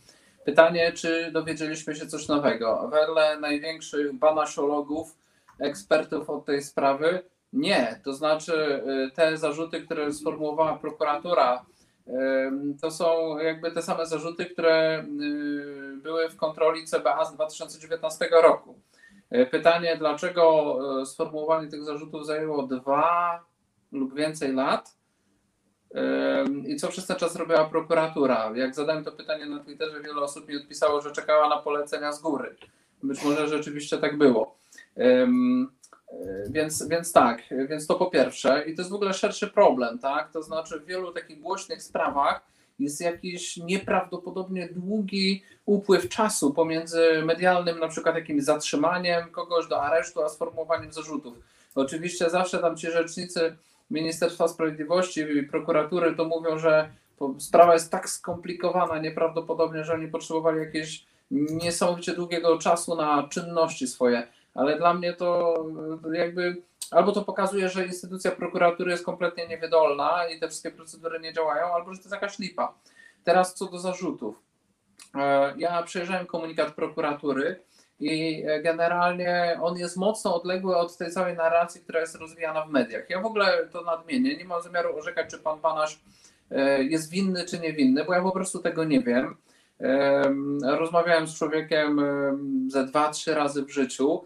D: Pytanie, czy dowiedzieliśmy się coś nowego? Wedle największych banasiologów, ekspertów od tej sprawy, nie, to znaczy y, te zarzuty, które sformułowała prokuratura, to są jakby te same zarzuty, które y, były w kontroli CBA z 2019 roku. Y, pytanie, dlaczego sformułowanie tych zarzutów zajęło dwa lub więcej lat i co przez ten czas robiła prokuratura? Jak zadałem to pytanie na Twitterze, wiele osób mi odpisało, że czekała na polecenia z góry. Być może rzeczywiście tak było. E, więc, więc tak, więc to po pierwsze. I to jest w ogóle szerszy problem, tak? To znaczy w wielu takich głośnych sprawach jest jakiś nieprawdopodobnie długi upływ czasu pomiędzy medialnym na przykład jakimś zatrzymaniem kogoś do aresztu, a sformułowaniem zarzutów. Oczywiście zawsze tam ci rzecznicy Ministerstwa Sprawiedliwości i prokuratury to mówią, że sprawa jest tak skomplikowana nieprawdopodobnie, że oni potrzebowali jakiegoś niesamowicie długiego czasu na czynności swoje ale dla mnie to jakby albo to pokazuje, że instytucja prokuratury jest kompletnie niewydolna i te wszystkie procedury nie działają, albo że to jest jakaś lipa. Teraz co do zarzutów. E, ja przejrzałem komunikat prokuratury i generalnie on jest mocno odległy od tej całej narracji, która jest rozwijana w mediach. Ja w ogóle to nadmienię, nie mam zamiaru orzekać, czy pan Banasz e, jest winny, czy niewinny, bo ja po prostu tego nie wiem. Rozmawiałem z człowiekiem ze dwa, trzy razy w życiu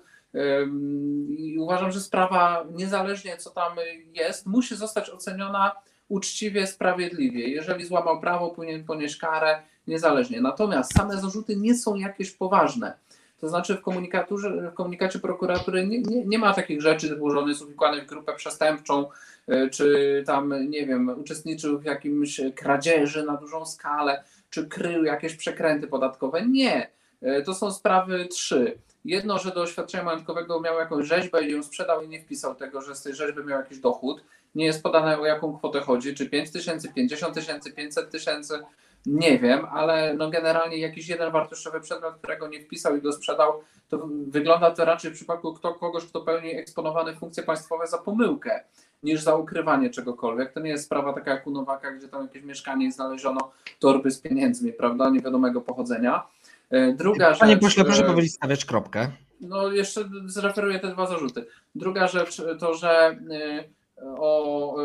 D: i uważam, że sprawa, niezależnie co tam jest, musi zostać oceniona uczciwie, sprawiedliwie. Jeżeli złamał prawo, powinien ponieść karę, niezależnie. Natomiast same zarzuty nie są jakieś poważne. To znaczy w, w komunikacie prokuratury nie, nie, nie ma takich rzeczy że jest uwikłany w grupę przestępczą, e, czy tam, nie wiem, uczestniczył w jakimś kradzieży na dużą skalę, czy krył jakieś przekręty podatkowe. Nie. E, to są sprawy trzy. Jedno, że do oświadczenia majątkowego miał jakąś rzeźbę i ją sprzedał i nie wpisał tego, że z tej rzeźby miał jakiś dochód. Nie jest podane o jaką kwotę chodzi, czy 5 tysięcy, 50 tysięcy, 500 tysięcy, nie wiem, ale no generalnie jakiś jeden wartościowy przedmiot, którego nie wpisał i go sprzedał, to wygląda to raczej w przypadku kto, kogoś, kto pełni eksponowane funkcje państwowe za pomyłkę niż za ukrywanie czegokolwiek. To nie jest sprawa taka jak u Nowaka, gdzie tam jakieś mieszkanie i znaleziono torby z pieniędzmi, prawda, niewiadomego pochodzenia. E, druga
A: Panie rzecz, pośle, proszę e, powiedzieć, stawiać kropkę.
D: No jeszcze zreferuję te dwa zarzuty. Druga rzecz to, że e, o,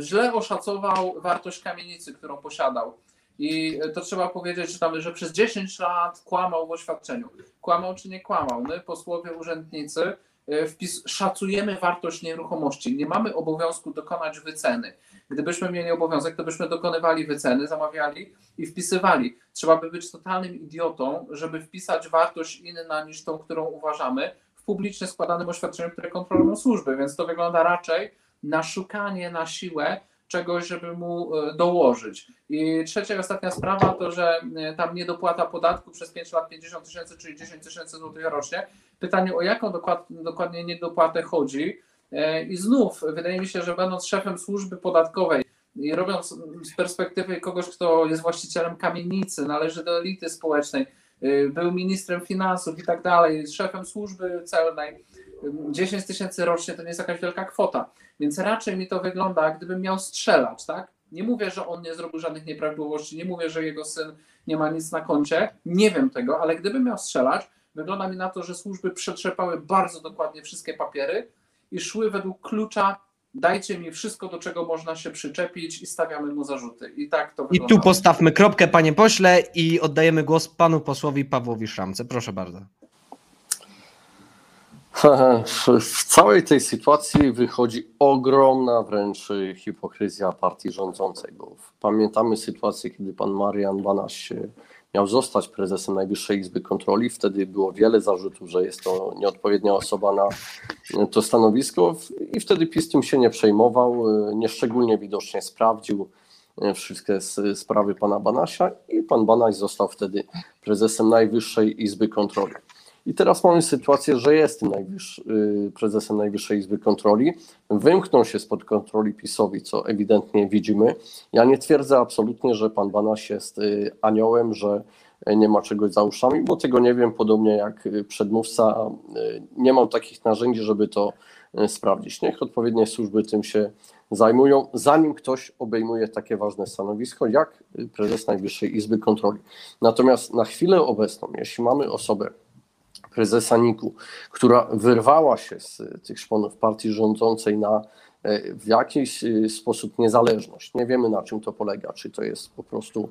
D: źle oszacował wartość kamienicy, którą posiadał. I to trzeba powiedzieć, że, tam, że przez 10 lat kłamał w oświadczeniu. Kłamał czy nie kłamał? My, posłowie, urzędnicy, wpis, szacujemy wartość nieruchomości. Nie mamy obowiązku dokonać wyceny. Gdybyśmy mieli obowiązek, to byśmy dokonywali wyceny, zamawiali i wpisywali. Trzeba by być totalnym idiotą, żeby wpisać wartość inna niż tą, którą uważamy w publicznie składanym oświadczeniu, które kontrolują służby. Więc to wygląda raczej na szukanie na siłę czegoś, żeby mu e, dołożyć. I trzecia i ostatnia sprawa to, że e, tam niedopłata podatku przez 5 lat 50 tysięcy, czyli 10 tysięcy złotych rocznie. Pytanie, o jaką dokładnie niedopłatę chodzi? E, I znów wydaje mi się, że będąc szefem służby podatkowej i robiąc z perspektywy kogoś, kto jest właścicielem kamienicy, należy do elity społecznej, e, był ministrem finansów i tak dalej, szefem służby celnej, 10 tysięcy rocznie to nie jest jakaś wielka kwota. Więc raczej mi to wygląda, gdybym miał strzelać, tak? Nie mówię, że on nie zrobił żadnych nieprawidłowości, nie mówię, że jego syn nie ma nic na koncie. Nie wiem tego, ale gdybym miał strzelać, wygląda mi na to, że służby przetrzepały bardzo dokładnie wszystkie papiery i szły według klucza dajcie mi wszystko, do czego można się przyczepić i stawiamy mu zarzuty. I tak to
A: I
D: wygląda.
A: tu postawmy kropkę, panie pośle, i oddajemy głos panu posłowi Pawłowi Szramce. Proszę bardzo.
E: W całej tej sytuacji wychodzi ogromna wręcz hipokryzja partii rządzącej, bo pamiętamy sytuację, kiedy pan Marian Banaś miał zostać prezesem Najwyższej Izby Kontroli. Wtedy było wiele zarzutów, że jest to nieodpowiednia osoba na to stanowisko i wtedy PiS tym się nie przejmował, nieszczególnie widocznie sprawdził wszystkie sprawy pana Banasia i pan Banaś został wtedy prezesem Najwyższej Izby Kontroli. I teraz mamy sytuację, że jest najwyższy, prezesem Najwyższej Izby Kontroli. Wymknął się spod kontroli PiSowi, co ewidentnie widzimy. Ja nie twierdzę absolutnie, że pan Banaś jest aniołem, że nie ma czegoś za uszami, bo tego nie wiem, podobnie jak przedmówca. Nie mam takich narzędzi, żeby to sprawdzić. Niech odpowiednie służby tym się zajmują, zanim ktoś obejmuje takie ważne stanowisko, jak prezes Najwyższej Izby Kontroli. Natomiast na chwilę obecną, jeśli mamy osobę, prezesa NIK-u, która wyrwała się z tych szponów partii rządzącej na w jakiś sposób niezależność. Nie wiemy na czym to polega, czy to jest po prostu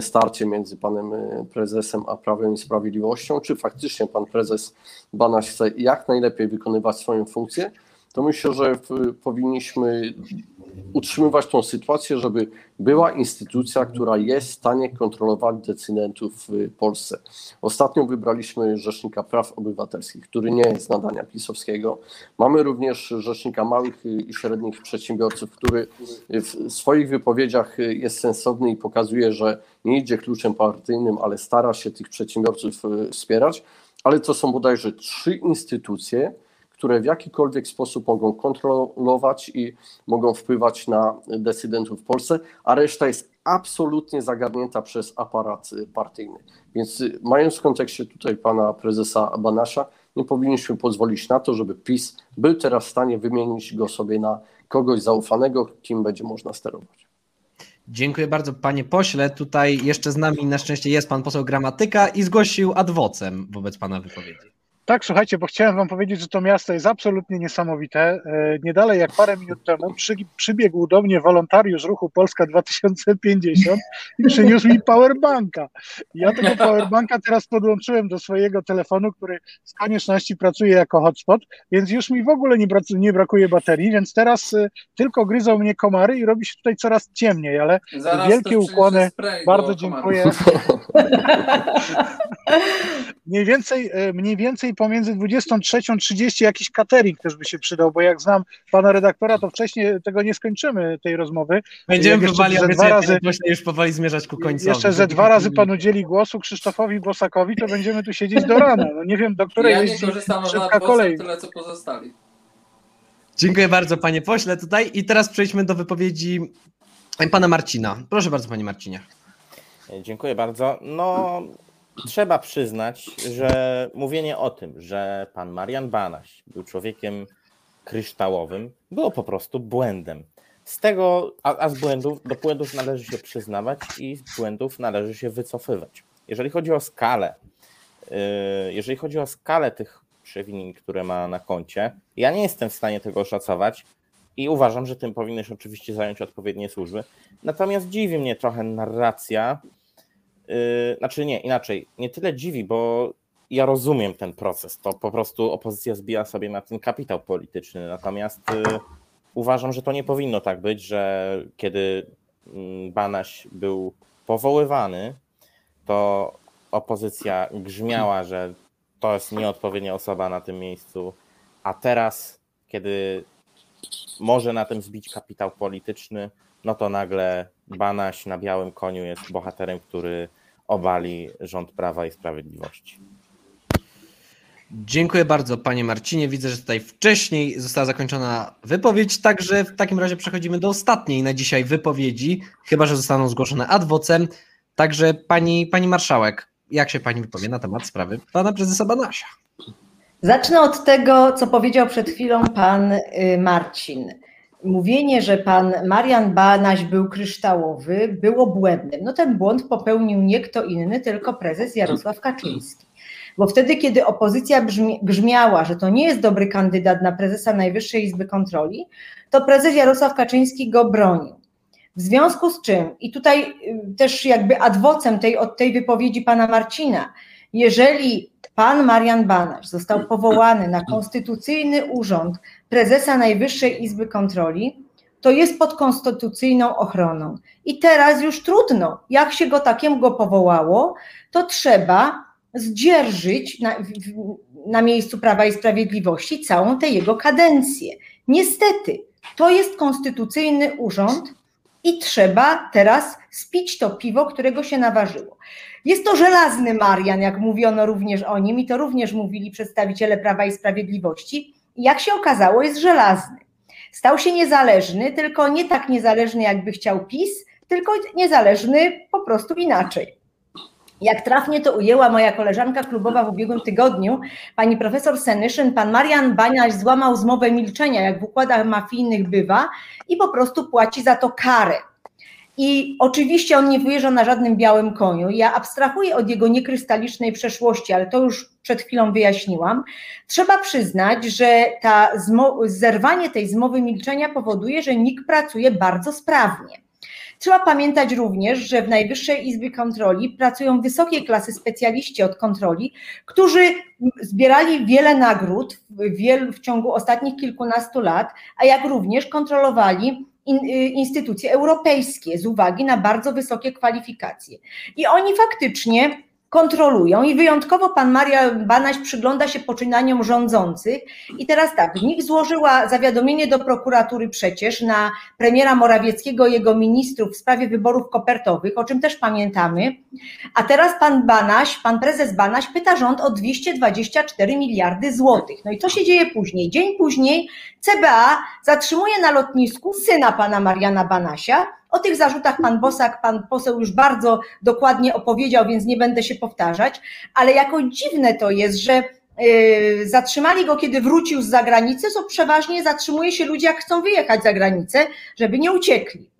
E: starcie między panem prezesem a Prawem i Sprawiedliwością, czy faktycznie pan prezes Banaś chce jak najlepiej wykonywać swoją funkcję, to myślę, że powinniśmy utrzymywać tą sytuację, żeby była instytucja, która jest w stanie kontrolować decydentów w Polsce. Ostatnio wybraliśmy Rzecznika Praw Obywatelskich, który nie jest nadania pisowskiego. Mamy również Rzecznika Małych i Średnich Przedsiębiorców, który w swoich wypowiedziach jest sensowny i pokazuje, że nie idzie kluczem partyjnym, ale stara się tych przedsiębiorców wspierać. Ale to są bodajże trzy instytucje, które w jakikolwiek sposób mogą kontrolować i mogą wpływać na decydentów w Polsce, a reszta jest absolutnie zagarnięta przez aparat partyjny. Więc mając w kontekście tutaj pana prezesa Banasza, nie powinniśmy pozwolić na to, żeby PiS był teraz w stanie wymienić go sobie na kogoś zaufanego, kim będzie można sterować.
A: Dziękuję bardzo, panie pośle. Tutaj jeszcze z nami na szczęście jest pan poseł Gramatyka i zgłosił adwocem wobec pana wypowiedzi.
C: Tak, słuchajcie, bo chciałem wam powiedzieć, że to miasto jest absolutnie niesamowite. Nie dalej jak parę minut temu przy, przybiegł do mnie wolontariusz ruchu Polska 2050 i przyniósł mi powerbanka. Ja tego powerbanka teraz podłączyłem do swojego telefonu, który z konieczności pracuje jako hotspot, więc już mi w ogóle nie, nie brakuje baterii, więc teraz tylko gryzą mnie komary i robi się tutaj coraz ciemniej, ale
D: Zaraz
C: wielkie ukłony, bardzo dziękuję. mniej więcej, mniej więcej pomiędzy 23.30 jakiś catering też by się przydał, bo jak znam pana redaktora, to wcześniej tego nie skończymy, tej rozmowy.
A: Będziemy powoli, ze dwa razy, już powoli zmierzać ku końcowi.
C: Jeszcze ze dwa razy pan udzieli głosu Krzysztofowi Bosakowi, to będziemy tu siedzieć do rana. No nie wiem, do której
D: ja
C: jest
D: nie korzystam szybka kolej. tyle, co pozostali.
A: Dziękuję bardzo, panie pośle, tutaj. I teraz przejdźmy do wypowiedzi pana Marcina. Proszę bardzo, panie Marcinie.
F: Dziękuję bardzo. No, trzeba przyznać, że mówienie o tym, że pan Marian Banaś był człowiekiem kryształowym, było po prostu błędem. Z tego, a, a z błędów, do błędów należy się przyznawać i z błędów należy się wycofywać. Jeżeli chodzi o skalę, jeżeli chodzi o skalę tych przewinień, które ma na koncie, ja nie jestem w stanie tego oszacować i uważam, że tym powinny się oczywiście zająć odpowiednie służby. Natomiast dziwi mnie trochę narracja, Yy, znaczy nie, inaczej, nie tyle dziwi, bo ja rozumiem ten proces. To po prostu opozycja zbija sobie na ten kapitał polityczny. Natomiast yy, uważam, że to nie powinno tak być, że kiedy yy, Banaś był powoływany, to opozycja grzmiała, że to jest nieodpowiednia osoba na tym miejscu, a teraz, kiedy może na tym zbić kapitał polityczny, no to nagle Banaś na białym koniu jest bohaterem, który obali rząd Prawa i Sprawiedliwości.
A: Dziękuję bardzo, panie Marcinie. Widzę, że tutaj wcześniej została zakończona wypowiedź, także w takim razie przechodzimy do ostatniej na dzisiaj wypowiedzi, chyba że zostaną zgłoszone adwocem. Także pani, pani marszałek, jak się pani wypowie na temat sprawy pana prezesa Banasia?
B: Zacznę od tego, co powiedział przed chwilą pan Marcin. Mówienie, że pan Marian Banaś był kryształowy, było błędem. No ten błąd popełnił nie kto inny, tylko prezes Jarosław Kaczyński. Bo wtedy, kiedy opozycja grzmiała, że to nie jest dobry kandydat na prezesa Najwyższej Izby Kontroli, to prezes Jarosław Kaczyński go bronił. W związku z czym, i tutaj y, też jakby adwocem tej, od tej wypowiedzi pana Marcina, jeżeli pan Marian Banaś został powołany na konstytucyjny urząd prezesa Najwyższej Izby Kontroli, to jest pod konstytucyjną ochroną. I teraz już trudno, jak się go takiego powołało, to trzeba zdzierżyć na, na miejscu Prawa i Sprawiedliwości całą tę jego kadencję. Niestety, to jest konstytucyjny urząd i trzeba teraz spić to piwo, którego się naważyło. Jest to żelazny Marian, jak mówiono również o nim, i to również mówili przedstawiciele Prawa i Sprawiedliwości. Jak się okazało, jest żelazny. Stał się niezależny, tylko nie tak niezależny, jakby chciał PiS, tylko niezależny po prostu inaczej. Jak trafnie to ujęła moja koleżanka klubowa w ubiegłym tygodniu, pani profesor Senyszyn, pan Marian Baniaś złamał zmowę milczenia, jak w układach mafijnych bywa, i po prostu płaci za to karę. I oczywiście on nie wyjeżdża na żadnym białym koniu. Ja abstrahuję od jego niekrystalicznej przeszłości, ale to już przed chwilą wyjaśniłam. Trzeba przyznać, że ta zerwanie tej zmowy milczenia powoduje, że NIK pracuje bardzo sprawnie. Trzeba pamiętać również, że w Najwyższej Izbie Kontroli pracują wysokiej klasy specjaliści od kontroli, którzy zbierali wiele nagród w, w ciągu ostatnich kilkunastu lat, a jak również kontrolowali instytucje europejskie z uwagi na bardzo wysokie kwalifikacje. I oni faktycznie kontrolują i wyjątkowo pan Maria Banaś przygląda się poczynaniom rządzących i teraz tak, NIK złożyła zawiadomienie do prokuratury przecież na premiera Morawieckiego jego ministrów w sprawie wyborów kopertowych, o czym też pamiętamy, a teraz pan Banaś, pan prezes Banaś pyta rząd o 224 miliardy złotych. No i co się dzieje później? Dzień później CBA zatrzymuje na lotnisku syna pana Mariana Banasia, o tych zarzutach pan Bosak, pan poseł już bardzo dokładnie opowiedział, więc nie będę się powtarzać, ale jako dziwne to jest, że yy, zatrzymali go, kiedy wrócił z zagranicy, co przeważnie zatrzymuje się ludzie, jak chcą wyjechać za granicę, żeby nie uciekli.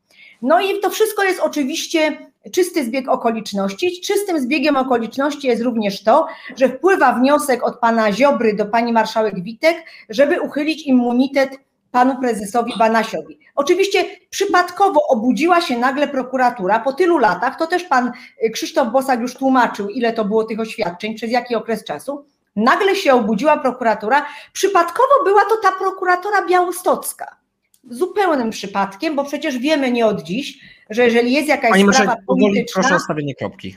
B: No i to wszystko jest oczywiście czysty zbieg okoliczności. Czystym zbiegiem okoliczności jest również to, że wpływa wniosek od pana Ziobry do pani marszałek Witek, żeby uchylić immunitet panu prezesowi Banasiowi. Oczywiście przypadkowo obudziła się nagle prokuratura po tylu latach, to też pan y, Krzysztof Bosak już tłumaczył, ile to było tych oświadczeń, przez jaki okres czasu. Nagle się obudziła prokuratura, przypadkowo była to ta prokuratora białostocka. Zupełnym przypadkiem, bo przecież wiemy nie od dziś, że jeżeli jest jakaś Pani sprawa polityczna,
A: proszę o stawienie kropki.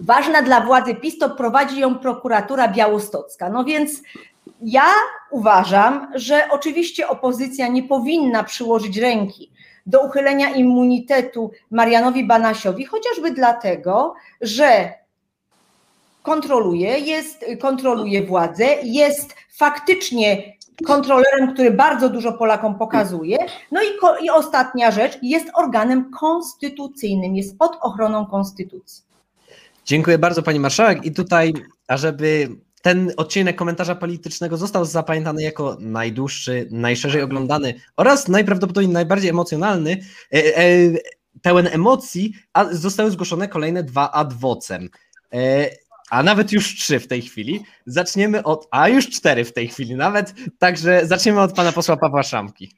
B: Ważna dla władzy PiS, to prowadzi ją prokuratura białostocka. No więc ja uważam, że oczywiście opozycja nie powinna przyłożyć ręki do uchylenia immunitetu Marianowi Banasiowi, chociażby dlatego, że kontroluje, jest, kontroluje władzę, jest faktycznie kontrolerem, który bardzo dużo Polakom pokazuje. No i, i ostatnia rzecz, jest organem konstytucyjnym, jest pod ochroną konstytucji.
A: Dziękuję bardzo Pani Marszałek. I tutaj, ażeby ten odcinek komentarza politycznego został zapamiętany jako najdłuższy, najszerzej oglądany oraz najprawdopodobniej najbardziej emocjonalny, e, e, pełen emocji, a zostały zgłoszone kolejne dwa adwocem. E, a nawet już trzy w tej chwili. Zaczniemy od, a już cztery w tej chwili nawet, także zaczniemy od pana posła Pawła Szamki.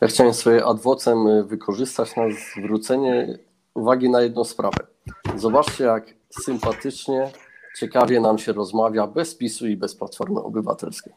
E: Ja chciałem swoje adwocem wykorzystać na zwrócenie uwagi na jedną sprawę. Zobaczcie, jak sympatycznie ciekawie nam się rozmawia bez PiSu i bez Platformy Obywatelskiej.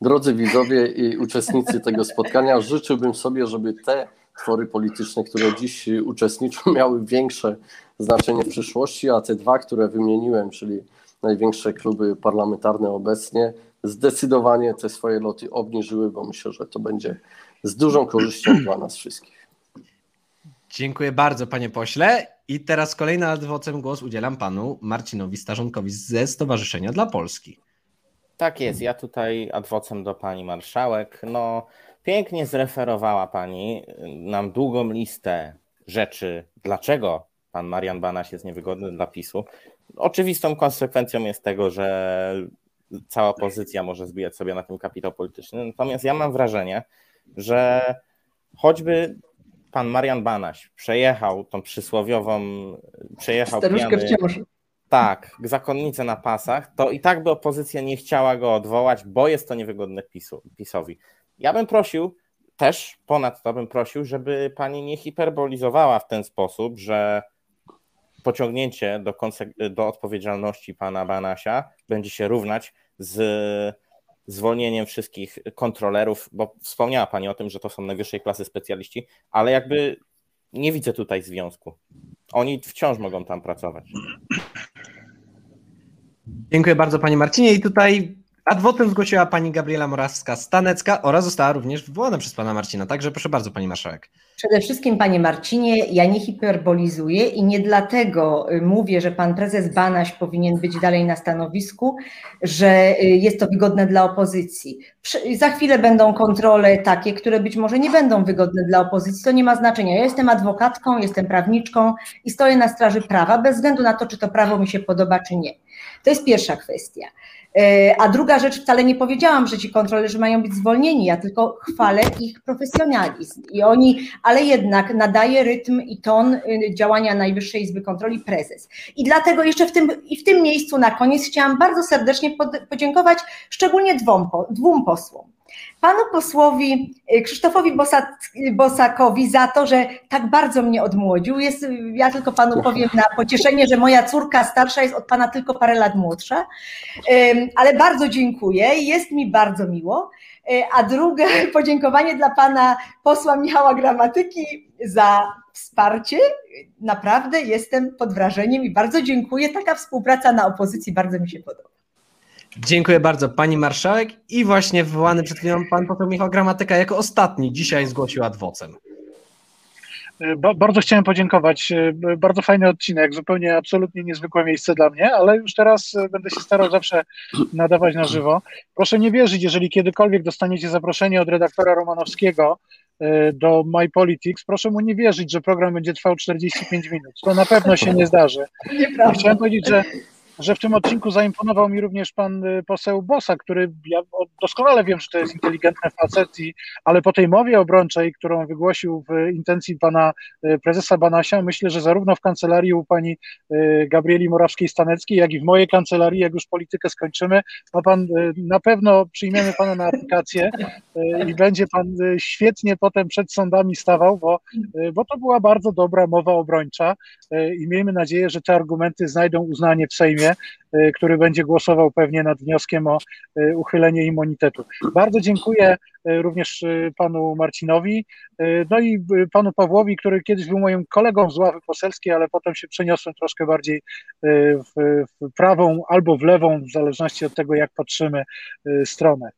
E: Drodzy widzowie i uczestnicy tego spotkania, życzyłbym sobie, żeby te twory polityczne, które dziś uczestniczą, miały większe znaczenie w przyszłości, a te dwa, które wymieniłem, czyli największe kluby parlamentarne obecnie, zdecydowanie te swoje loty obniżyły, bo myślę, że to będzie z dużą korzyścią dla nas wszystkich.
A: Dziękuję bardzo, panie pośle. I teraz kolejny adwocem głos udzielam panu Marcinowi Starzonkowi ze Stowarzyszenia dla Polski.
F: Tak jest, ja tutaj adwocem do pani marszałek. No, pięknie zreferowała pani nam długą listę rzeczy, dlaczego pan Marian Banaś jest niewygodny dla PiSu. Oczywistą konsekwencją jest tego, że cała pozycja może zbijać sobie na tym kapitał polityczny. Natomiast ja mam wrażenie, że choćby pan Marian Banaś przejechał tą przysłowiową, przejechał
B: Staruszkę
F: pijany, tak, zakonnicę na pasach, to i tak by opozycja nie chciała go odwołać, bo jest to niewygodne PiSu, PiSowi. Ja bym prosił, też ponadto bym prosił, żeby pani nie hiperbolizowała w ten sposób, że pociągnięcie do, do odpowiedzialności pana Banasia będzie się równać z zwolnieniem wszystkich kontrolerów, bo wspomniała Pani o tym, że to są najwyższej klasy specjaliści, ale jakby nie widzę tutaj związku. Oni wciąż mogą tam pracować.
A: Dziękuję bardzo Panie Marcinie i tutaj adwotem zgłosiła Pani Gabriela Morawska-Stanecka oraz została również wywołana przez Pana Marcina, także proszę bardzo Pani Marszałek.
B: Przede wszystkim, panie Marcinie, ja nie hiperbolizuję i nie dlatego y, mówię, że pan prezes Banaś powinien być dalej na stanowisku, że y, jest to wygodne dla opozycji. Za chwilę będą kontrole takie, które być może nie będą wygodne dla opozycji, to nie ma znaczenia. Ja jestem adwokatką, jestem prawniczką i stoję na straży prawa, bez względu na to, czy to prawo mi się podoba, czy nie. To jest pierwsza kwestia. E, A druga rzecz, wcale nie powiedziałam, że ci kontrolerzy mają być zwolnieni, ja tylko chwalę ich profesjonalizm. I oni, ale jednak nadaje rytm i ton y, działania Najwyższej Izby Kontroli prezes. I dlatego jeszcze w tym, i w tym miejscu na koniec chciałam bardzo serdecznie pod, podziękować szczególnie dwom, dwóm posłom. Panu posłowi y, Krzysztofowi Bosak, Bosakowi za to, że tak bardzo mnie odmłodził. Jest, y, ja tylko panu powiem na pocieszenie, że moja córka starsza jest od pana tylko parę lat młodsza, ale bardzo dziękuję i jest mi bardzo miło. Y, A drugie podziękowanie dla pana posła Michała Gramatyki za wsparcie. Naprawdę jestem pod wrażeniem i bardzo dziękuję. Taka współpraca na opozycji bardzo mi się podoba.
A: Dziękuję bardzo Pani Marszałek i właśnie wywołany przed chwilą Pan poseł Michał Gramatyka jako ostatni dzisiaj zgłosił adwocem.
C: Ba- Bardzo chciałem podziękować. E, Bardzo fajny odcinek, zupełnie absolutnie niezwykłe miejsce dla mnie, ale już teraz e, będę się starał zawsze nadawać na żywo. Proszę nie wierzyć, jeżeli kiedykolwiek dostaniecie zaproszenie od redaktora Romanowskiego e, do My Politics, proszę mu nie wierzyć, że program będzie trwał 45 minut. To na pewno się nie zdarzy.
B: Nieprawda.
C: Chciałem powiedzieć, że, że w tym odcinku zaimponował mi również pan y, poseł Bosa, który ja doskonale wiem, że to jest inteligentny facet, i, ale po tej mowie obrończej, którą wygłosił w intencji pana y, prezesa Banasia, myślę, że zarówno w kancelarii u pani y, Gabrieli Morawskiej-Staneckiej, jak i w mojej kancelarii, jak już politykę skończymy, ma pan na pewno przyjmiemy pana na aplikację i będzie pan świetnie potem przed sądami stawał, bo, bo to była bardzo dobra mowa obrończa i miejmy nadzieję, że te argumenty znajdą uznanie w Sejmie, y, który będzie głosował pewnie nad wnioskiem o y, uchylenie immunitetu. Bardzo dziękuję y, również panu Marcinowi, no i panu Pawłowi, który kiedyś był moim kolegą z ławy poselskiej, ale potem się przeniosłem troszkę bardziej w, w prawą albo w lewą, w zależności od tego, jak patrzymy, stronę.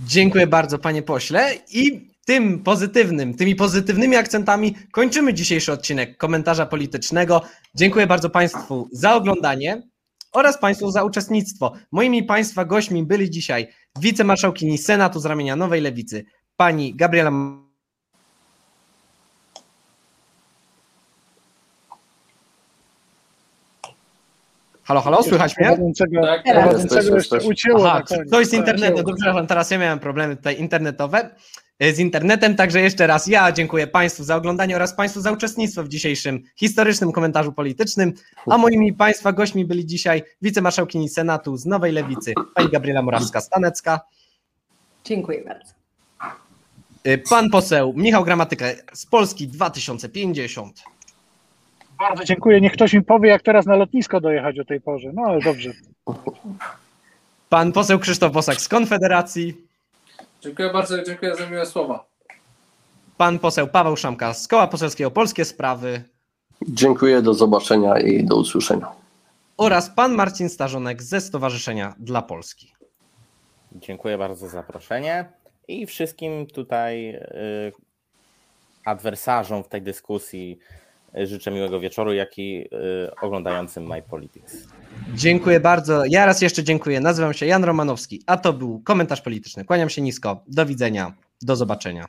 A: Dziękuję bardzo Panie Pośle i tym pozytywnym, tymi pozytywnymi akcentami kończymy dzisiejszy odcinek komentarza politycznego. Dziękuję bardzo Państwu za oglądanie oraz Państwu za uczestnictwo. Moimi Państwa gośćmi byli dzisiaj wicemarszałkini Senatu z ramienia Nowej Lewicy, pani Gabriela Halo, halo, słychać mnie?
C: Prowadzącego,
D: Tak,
B: Teraz.
C: prowadzącego jeszcze ucięło
A: Aha,
C: na koniec.
A: to jest
C: Tak,
A: internet. Dobrze, teraz ja miałem problemy tutaj internetowe z internetem, także jeszcze raz ja dziękuję Państwu za oglądanie oraz Państwu za uczestnictwo w dzisiejszym historycznym komentarzu politycznym, a moimi Państwa gośćmi byli dzisiaj wicemarszałkini Senatu z Nowej Lewicy, pani Gabriela Morawska-Stanecka,
B: Dziękuję bardzo.
A: e, pan poseł Michał Gramatyka z Polski 2050.
C: Bardzo dziękuję. Niech ktoś mi powie, jak teraz na lotnisko dojechać o tej porze. No ale dobrze.
A: Pan poseł Krzysztof Bosak z Konfederacji,
D: Dziękuję bardzo, dziękuję za miłe słowa.
A: pan poseł Paweł Szamka z Koła Poselskiego Polskie Sprawy
E: Dziękuję, do zobaczenia i do usłyszenia.
A: oraz pan Marcin Starzonek ze Stowarzyszenia dla Polski.
F: Dziękuję bardzo za zaproszenie i wszystkim tutaj y, adwersarzom w tej dyskusji życzę miłego wieczoru, jak i y, oglądającym My Politics.
A: Dziękuję bardzo. Ja raz jeszcze dziękuję. Nazywam się Jan Romanowski, a to był komentarz polityczny. Kłaniam się nisko. Do widzenia. Do zobaczenia.